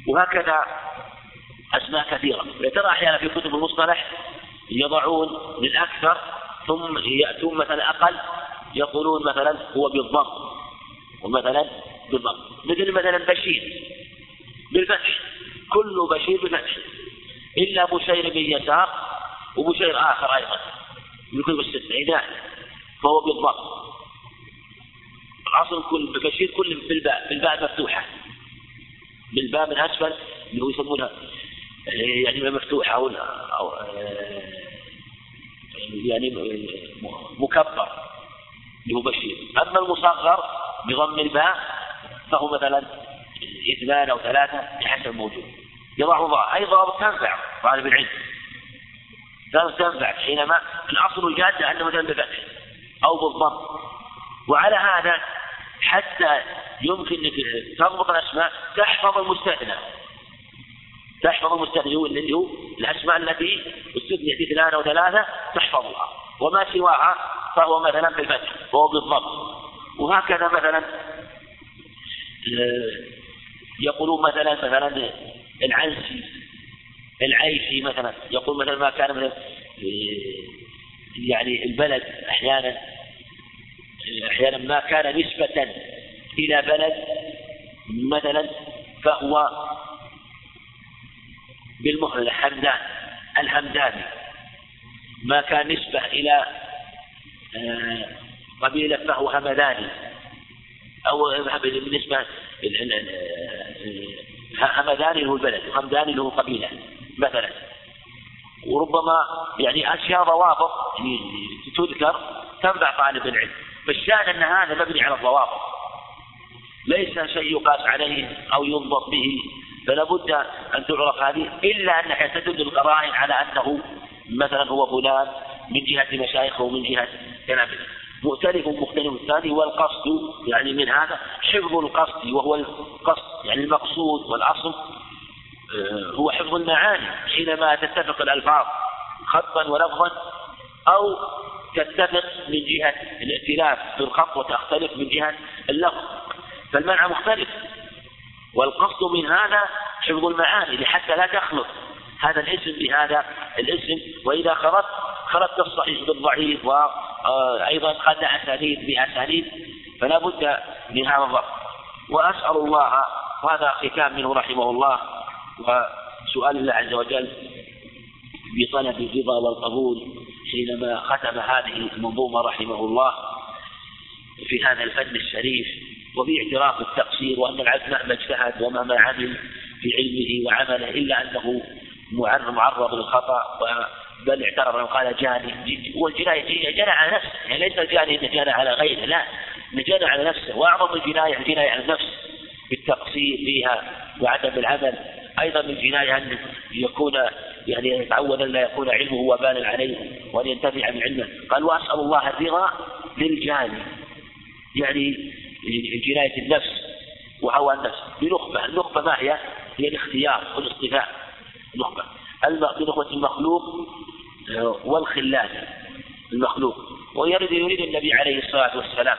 S1: وهكذا أسماء كثيرة. ترى أحيانا في كتب المصطلح يضعون للأكثر ثم يأتون مثلا أقل يقولون مثلا هو بالضم ومثلا بالضم مثل مثلا بشير بالفتح. كل بشير بالفتح إلا بشير بن يسار وبشير آخر أيضا. يكون بالستة إذا فهو بالضم الأصل كل بشير كل بالباء بالباء مفتوحة. بالباء من أسفل اللي هو يسمونها يعني مفتوحة أو أو يعني مكبر اللي هو بشير أما المصغر بضم الباء فهو مثلا إثنان أو ثلاثة بحسب الموجود. يضع ضاء. أي ضابط تنفع طالب العلم. تنفع حينما الأصل الجادة أنه مثلا بفتح أو بالضم. وعلى هذا حتى يمكن أنك تضبط الأسماء تحفظ المستثنى. تحفظ هو الأسماء التي استثنيت اثنان أو ثلاثة تحفظها. وما سواها فهو مثلا بالفتح وهو بالضبط. وهكذا مثلا آه، يقولون مثلا مثلا العنسي العيشي مثلا. يقول مثلا ما كان مثلا آه، يعني البلد أحيانا أحيانا ما كان نسبة إلى بلد مثلا فهو الحمدان الحمداني ما كان نسبة إلى آه، قبيلة فهو همداني. أو بالنسبة همداني هو البلد وهمداني له قبيلة مثلا. وربما يعني أشياء ضوابط تذكر تنفع طالب العلم. فالشأن أن هذا مبني على الضوابط. ليس شيء يقاس عليه أو ينضب به. فلا بد أن تعرف هذه إلا أنها تدل القرائن على أنه مثلا هو فلان من جهة مشايخه ومن جهة كلامه مؤتلف مختلف الثاني والقصد يعني من هذا حفظ القصد وهو القصد يعني المقصود والأصل آه، هو حفظ المعاني حينما تتفق الألفاظ خطا ولفظا أو تتفق من جهة الائتلاف في الخط وتختلف من جهة اللفظ. فالمعنى مختلف. والقصد من هذا حفظ المعاني حتى لا تخلط هذا الاسم بهذا الاسم. وإذا خلطت خلطت الصحيح بالضعيف وأيضا قد أسانيد بأسانيد فلا بد من هذا الضبط. وأسأل الله وهذا ختام منه رحمه الله وسؤال الله عز وجل بطلب الرضا والقبول حينما ختم هذه المنظومة رحمه الله في هذا الفن الشريف. وفي اعتراف التقصير وأن العبد مهما اجتهد ومهما عمل في علمه وعمله إلا أنه معرض للخطأ بل اعترف قال جاني. والجناية جنى على نفسه. يعني ليس الجاني جنى على غيره لا. جنى على نفسه. وأعظم الجناية الجناية على النفس بالتقصير فيها وعدم العمل. أيضا من الجناية أن يكون يعني يتعود أن لا يكون علمه وبالا عليه وأن ينتفع من علمه قال وأسأل الله الرضا للجاني. يعني جناية النفس وهوى النفس. بنخبة. النخبة ما هي؟ هي الاختيار والاصطفاء. نخبة. بنخبة المخلوق آه، والخلان المخلوق. ويريد يريد النبي عليه الصلاة والسلام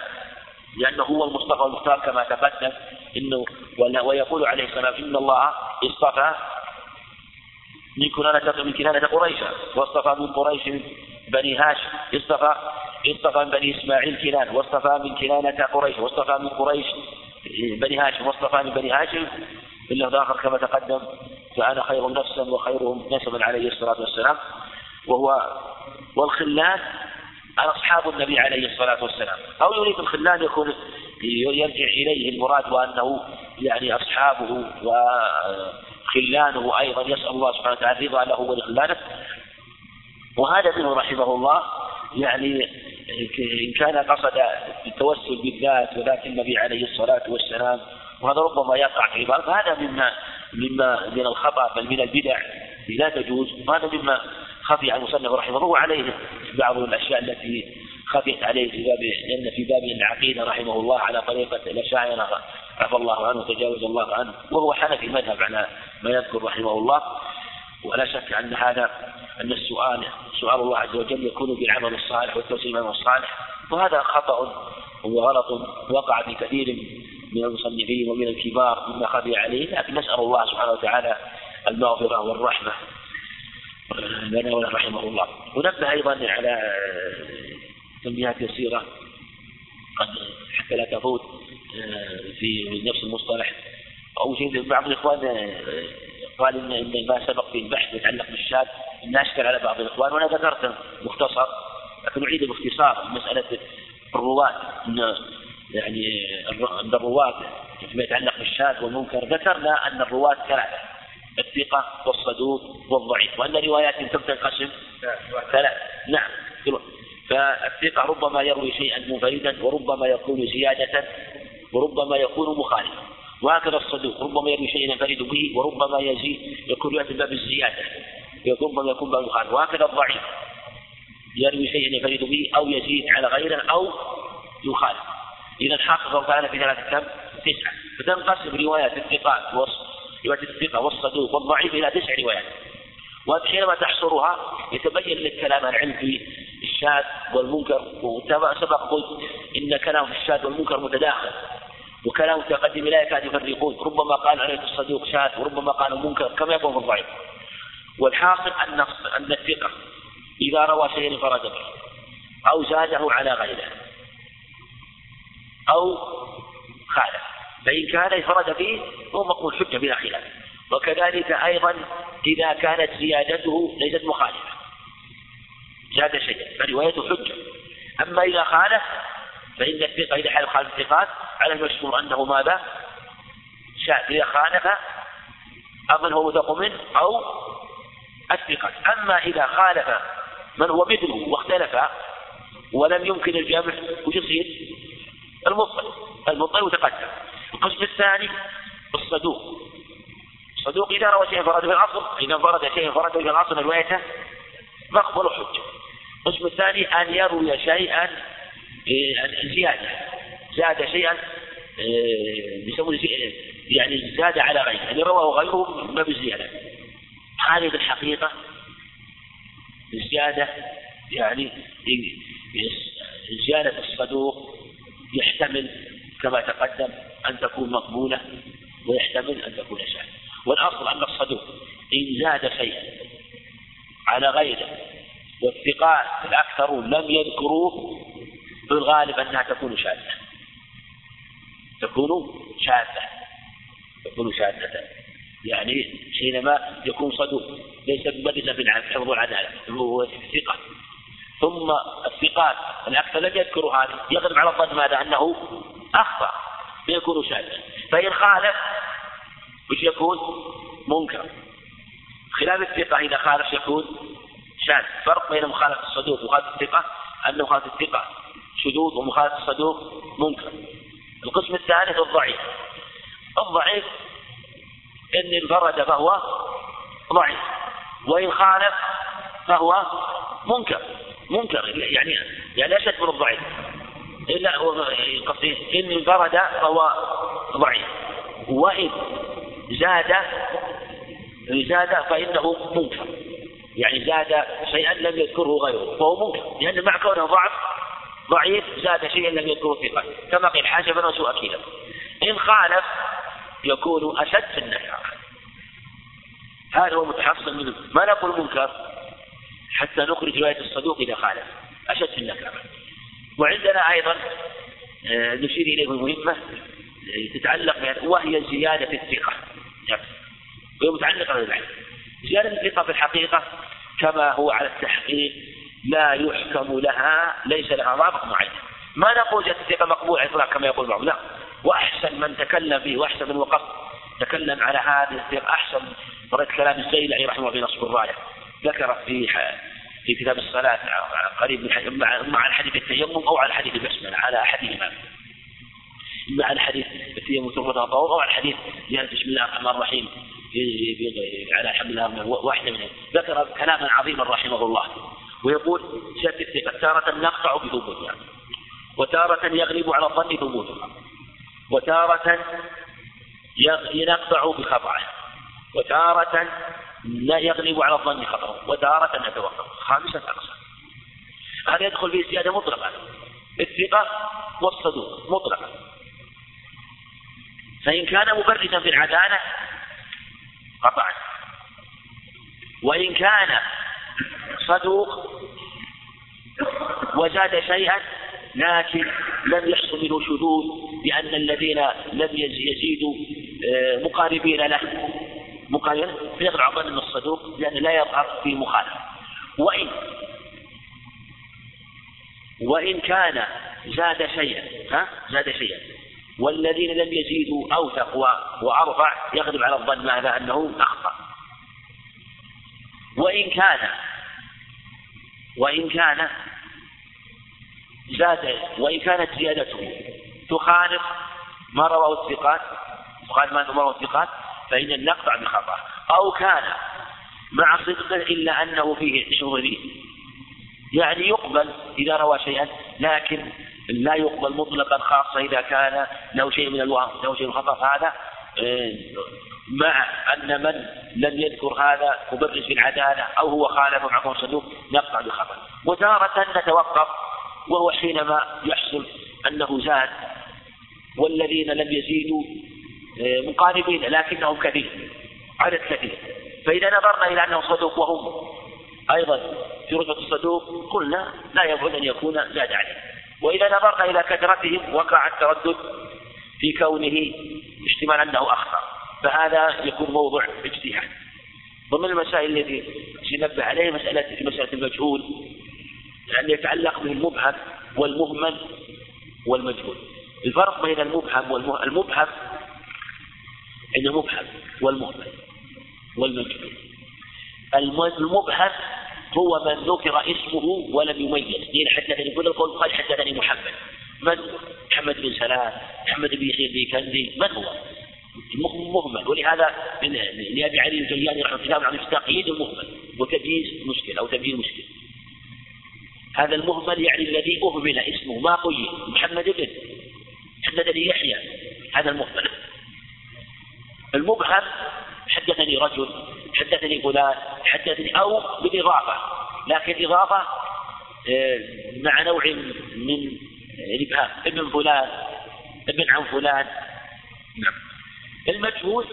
S1: لأنه هو المصطفى المختار كما تقدم إنه ويقول عليه السلام إن الله اصطفى من كنانة من كنانة قريشا واصطفى من قريش بني هاشم. اصطفى اصطفى من بني إسماعيل كنان واصطفى من كنانة قريش واصطفى من قريش بني هاشم واصطفى من بني هاشم في اللفظ آخر كما تقدم فأنا خير نفسا وخيرهم نسبا عليه الصلاة والسلام وهو والخلان أصحاب النبي عليه الصلاة والسلام. أو يريد الخلان يكون يرجع إليه المراد وأنه يعني أصحابه وخلانه أيضا يسأل الله سبحانه وتعالى الرضا له ولخلانه. وهذا منه رحمه الله يعني إن كان قصد التوسل بالذات وذات النبي عليه الصلاة والسلام وهذا ربما يقع في بعض هذا مما مما من الخطأ بل من البدع لا تجوز وهذا مما خفي عن المصنف رحمه الله وعليه بعض الأشياء التي خفيت عليه في باب لأن في باب العقيدة رحمه الله على طريقة الأشاعرة عفى الله عنه وتجاوز الله عنه وهو حنفي مذهب على ما يذكر رحمه الله. ولا شك أن هذا أن السؤال سؤال الله عز وجل يكون بالعمل الصالح والتوسيل بالعمل الصالح. وهذا خطأ وغلط وقع في كثير من المصنفين ومن الكبار مما خفي عليه لكن نسأل الله سبحانه وتعالى المغفرة والرحمة. لنا رحمه الله. ونبه أيضا على تنبيهات يسيرة قد حتى لا تفوت في نفس المصطلح. أو شيء بعض الإخوان قال إن ما سبق في البحث يتعلق بالشاذ إن أشكل على بعض الإخوان وأنا ذكرت مختصر لكن أعيد باختصار مسألة الرواة إن يعني عند الرواة فيما يتعلق بالشاذ والمنكر ذكرنا أن الرواة ثلاثة الثقة والصدوق والضعيف وأن رواياتهم تنقسم ثلاث. نعم فالثقة ربما يروي شيئا منفردا وربما يكون زيادة وربما يكون مخالفا. وهكذا الصدوق. ربما يروي شيئا ينفرد به وربما يزيد يكون يأتي باب الزيادة. ربما يكون باب مخالف وهكذا الضعيف. يروي شيئا ينفرد به أو يزيد على غيره أو يخالف. إذا حقق تعالى في ثلاثة كم؟ تسعة. فتنقسم روايات الثقات رواية الثقة والصدوق والضعيف إلى تسع روايات. وحينما تحصرها يتبين لك كلام العلم في الشاذ والمنكر. وسبق قلت إن كلام الشاذ والمنكر متداخل. وكلام المتقدم لا يكاد يفرقون. ربما قال عليه الصدوق شاذ وربما قال منكر كما يكون في الضعيف. والحاصل أن أن الثقة إذا روى شيئا انفرد به أو زاده على غيره أو خالف. فإن كان انفرد به هو مقبول حجة بلا خلاف. وكذلك أيضا إذا كانت زيادته ليست مخالفة. زاد شيئا فروايته حجة. أما إذا خالف فإن الثقة إذا حال خالف الثقات على المشهور أنه ماذا؟ شاذ إذا خالف أظن هو متق منه أو الثقة أما إذا خالف من هو مثله واختلف ولم يمكن الجمع وش يصير؟ المضطرب المضطرب يتقدم القسم الثاني الصدوق الصدوق إذا روى شيئا فرد في الأصل إذا فرد شيئا فرد في الأصل روايته مقبل حجة القسم الثاني أن يروي شيئا زيادة زاد شيئا يسمونه يعني زاد على غيره. يعني رواه غيره ما بالزيادة هذه الحقيقة الزيادة يعني زيادة الصدوق يحتمل كما تقدم أن تكون مقبولة ويحتمل أن تكون شاذة والأصل أن الصدوق إن زاد شيئا على غيره والثقات الأكثرون لم يذكروه في الغالب أنها تكون شاذة. تكون شاذة. تكون شاذة. يعني حينما يكون صدوق ليس ممارسا في الحفظ والعدالة هو الثقة ثم الثقات الأكثر لم يذكروا هذه يغلب على الظن ماذا؟ أنه أخطأ فيكون شاذا. فإن خالف وش يكون؟ منكر. خلاف الثقة إذا خالف يكون شاذ. فرق بين مخالفة الصدوق ومخالفة الثقة أن مخالفة الثقة. شذوذ ومخالفة الصدوق منكر. القسم الثالث الضعيف. الضعيف إن انفرد فهو ضعيف وإن خالف فهو منكر. منكر يعني يعني أشد من الضعيف. إلا قصدي إن انفرد فهو ضعيف. وإن زاد زاد فإنه منكر. يعني زاد شيئا لم يذكره غيره فهو منكر. لأن مع كونه ضعف ضعيف زاد شيئا لم يذكره ثقة كما قيل حاشفا وسوء أكيدا إن خالف يكون أشد في النكرة هذا هو متحصل منه. ما نقول منكر؟ حتى نخرج رواية الصدوق إذا خالف. أشد في النكرة وعندنا أيضا آه، نشير إليه مهمة آه، تتعلق وهي زيادة الثقة. وهي متعلقة بالعلم. زيادة الثقة في الحقيقة كما هو على التحقيق لا يحكم لها ليس لها ضابط معين. ما نقول جاءت الثقة مقبول إطلاق كما يقول بعض لا. وأحسن من تكلم فيه وأحسن من وقف. تكلم على هذه الثقة أحسن. رد كلام الزيلعي رحمه الله في نصب الراية. ذكر في في كتاب الصلاة قريب من مع على حديث التيمم أو على حديث البسملة على أحدهما. إما على حديث التيمم ثم الطهور أو على حديث زيادة بسم الله الرحمن الرحيم. على حمل واحدة منهم ذكر كلاما عظيما رحمه الله. ويقول شهادة الثقة. تارة نقطع بثبوتها وتارة يغلب على الظن ثبوتها وتارة نقطع بخطأه وتارة لا يغلب على الظن خطأه. وتارة نتوقف خامسة أقسام. هذا يدخل في زيادة مطلقة؟ الثقة والصدوق. مطلقة. فإن كان مبرزا في العدالة قطعا وإن كان صدوق وزاد شيئا لكن لم يحصل منه شذوذ لأن الذين لم يزيدوا آه، مقاربين له. مقاربين؟ فيقع ظن الصدوق لأنه لا يظهر في مخالفة. وإن وإن كان زاد شيئا ها؟ زاد شيئا. والذين لم يزيدوا أوثق وأرفع يغلب على الظن ماذا؟ أنه أخطأ. وإن كان وإن كان زاد وإن كانت زيادته تخالف ما رواه الثقات تخالف ما رواه الثقات فإن نقطع بخطأ. أو كان مع صدقه إلا أنه فيه شذوذ يعني يقبل إذا روى شيئا لكن لا يقبل مطلقا خاصة إذا كان له شيء من الوهم له شيء من الخطأ. فهذا آه، مع أن من لم يذكر هذا مبرز بالعدالة أو هو خالف معه صدوق نقطع بخطأ وتارة نتوقف وهو حينما يحصل أنه زاد والذين لم يزيدوا آه، مقاربين لكنهم كثير عدد كثير فإذا نظرنا إلى أنه صدوق وهم أيضا في رتبة الصدوق قلنا لا يبعد أن يكون زاد عليه. وإذا نظرنا إلى كثرتهم وقع التردد في كونه اشتمال أنه أخطأ. فهذا يكون موضوع اجتهاد. ضمن المسائل التي سنبه عليها مسألة مسألة المجهول لأن يتعلق به المبهم والمهمل والمجهول. الفرق بين المبهم والمبهم المبهم إنه مبهم والمهمل والمجهول. المبهم هو من ذكر اسمه ولم يميز. قيل حدثني كل القول قال حدثني محمد. من؟ محمد بن سلام محمد بن يحيى بن كندي من هو؟ مهمل ولهذا لأبي علي الجياني رحمه الله عن تقييد المهمل وتمييز مشكل أو تبيين مشكل هذا المهمل يعني الذي أهمل اسمه. ما قيد محمد بن حدثني يحيى. هذا المهمل. المبهم حدثني رجل حدثني فلان حدثني أو بالإضافة. لكن إضافة آه، مع نوع من الإبهام ابن فلان ابن عن فلان. نعم. المجهول.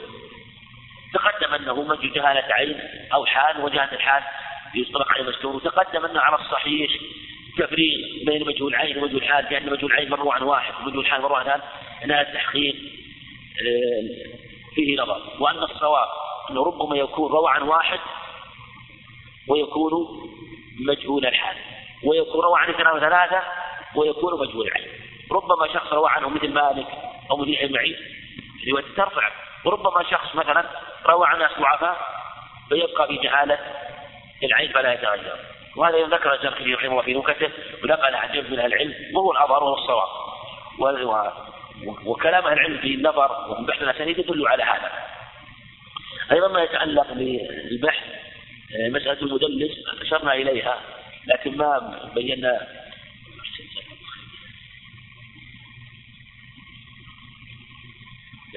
S1: تقدم أنه من جهالة عين أو حال وجهة الحال يطلق عليه مستور. وتقدم أنه على الصحيح تفريق بين مجهول عين ومجهول حال لأن مجهول عين مروى عن واحد ومجهول حال مروى عن ثالث أن التحقيق آه، فيه نظر. وأن الصواب أنه ربما يكون روى عن واحد ويكون مجهول الحال ويكون روى عن اثنين وثلاثة ويكون مجهول العين. ربما شخص روى عنه مثل مالك أو مثل ابن رواية ترفع وربما شخص مثلا روى عن ناس ضعفاء فيبقى في جهالة العين فلا يتغير. وهذا ذكر الزركشي رحمه الله في نكته ونقل عن جنب من العلم وهو الأظهر وهو الصواب وكلام أهل العلم في النظر وفي بحث الأسانيد يدل على هذا. أيضا ما يتعلق بالبحث آه، مسألة المدلس أشرنا إليها لكن ما بينا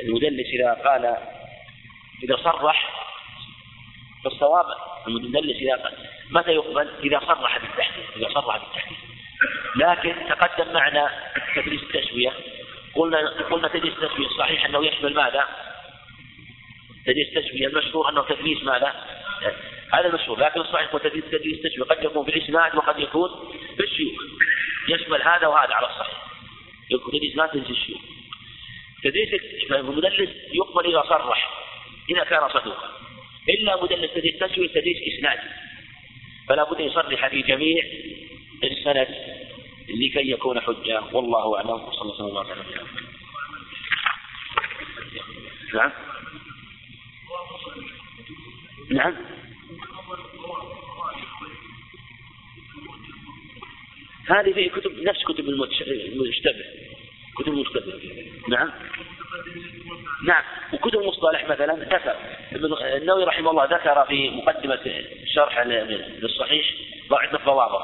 S1: المدلس إذا قال إذا صرح فالصواب المدلس إذا قال متى يقبل؟ إذا صرح بالتحديث إذا صرح بالتحديث لكن تقدم معنا تدريس التسوية قلنا قلنا تدريس التسوية صحيح أنه يشمل ماذا؟ تدريس التسوية المشهور أنه تدريس ماذا؟ هذا المشهور لكن الصحيح هو تدريس تدريس التسوية قد يكون في الإسناد وقد يكون في الشيوخ يشمل هذا وهذا على الصحيح يكون تدريس ما تدريس الشيوخ تدريس المدلس يقبل إذا صرح. إذا كان صدوقا إلا مدلس تدريس تسوية تدريس إسناد فلا بد أن يصرح في جميع السند لكي يكون حجة. والله أعلم. وصلى الله عليه وسلم نعم. نعم. هذه في كتب نفس كتب المشتبه. كتب المشتبه نعم. نعم. وكتب المصطلح مثلا ذكر. النووي رحمه الله ذكر في مقدمة شرح للصحيح ضعف الضوابط.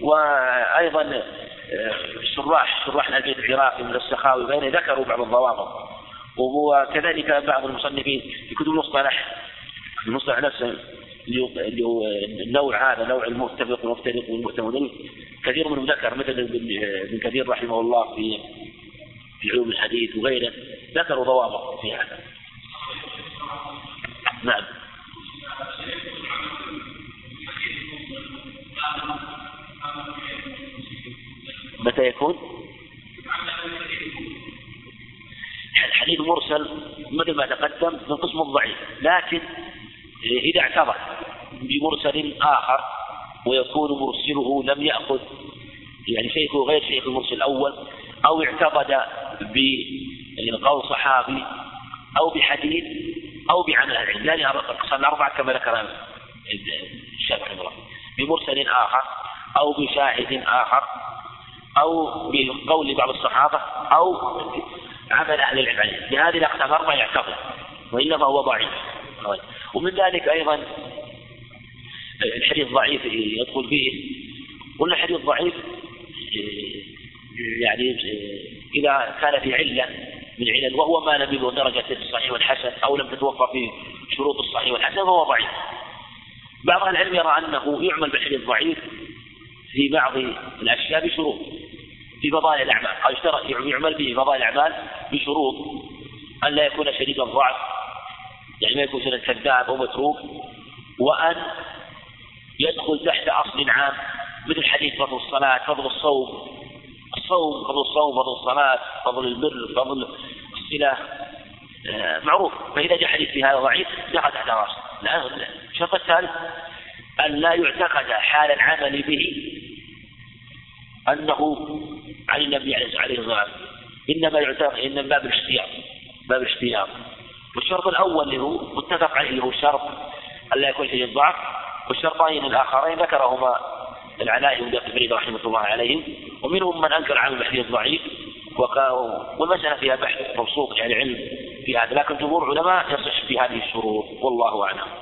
S1: وأيضا شراح شراح البيت العراقي من السخاوي بين ذكروا بعض الضوابط. وكذلك بعض المصنفين في كتب المصطلح. المصطلح نفسه النوع هذا نوع المتفق والمفترق والمؤتمن كثير منهم ذكر مثل ابن كثير رحمه الله في في علوم الحديث وغيره ذكروا ضوابط في هذا. نعم. متى يكون؟ الحديث مرسل مثل ما تقدم من قسم الضعيف لكن إذا اعترف بمرسل آخر ويكون مرسله لم يأخذ يعني شيخه غير شيخ المرسل الأول أو اعتقد بقول صحابي أو بحديث أو بعمل أهل العلم. هذه الأقسام الأربعة كما ذكر الشافعي رحمه الله. بمرسل آخر أو بشاهد آخر أو بقول بعض الصحابة أو عمل أهل العلم. عليه بهذه الأقسام الأربعة يعتقد وإلا فهو ضعيف. ومن ذلك أيضا الحديث ضعيف يدخل فيه. قلنا الحديث ضعيف يعني إذا كان في علة من علل وهو ما لم يبلغ درجة الصحيح والحسن أو لم تتوفر فيه شروط الصحيح والحسن فهو ضعيف. بعض أهل العلم يرى أنه يعمل بالحديث ضعيف في بعض الأشياء بشروط في فضائل الأعمال. أو يعمل به فضائل الأعمال بشروط أن لا يكون شديد الضعف يعني ما يكون سنة كذاب أو متروك وأن يدخل تحت أصل عام مثل حديث فضل الصلاة فضل الصوم الصوم فضل الصوم فضل الصلاة فضل البر فضل الصلة آه، معروف. فإذا جاء حديث في هذا ضعيف دخل تحت رأسه. الشرط الثالث أن لا يعتقد حال العمل به أنه عن النبي عليه الصلاة والسلام. إنما يعتقد إن باب الاشتياق باب الاشتياق. والشرط الأول اللي هو متفق عليه اللي هو الشرط ألا يكون شيء ضعف والشرطين الآخرين ذكرهما العلاء بن فريد رحمه الله عليهم ومنهم من أنكر عن الحديث ضعيف والمسألة فيها بحث مبسوط يعني علم في هذا لكن جمهور العلماء يصح في هذه الشروط والله أعلم.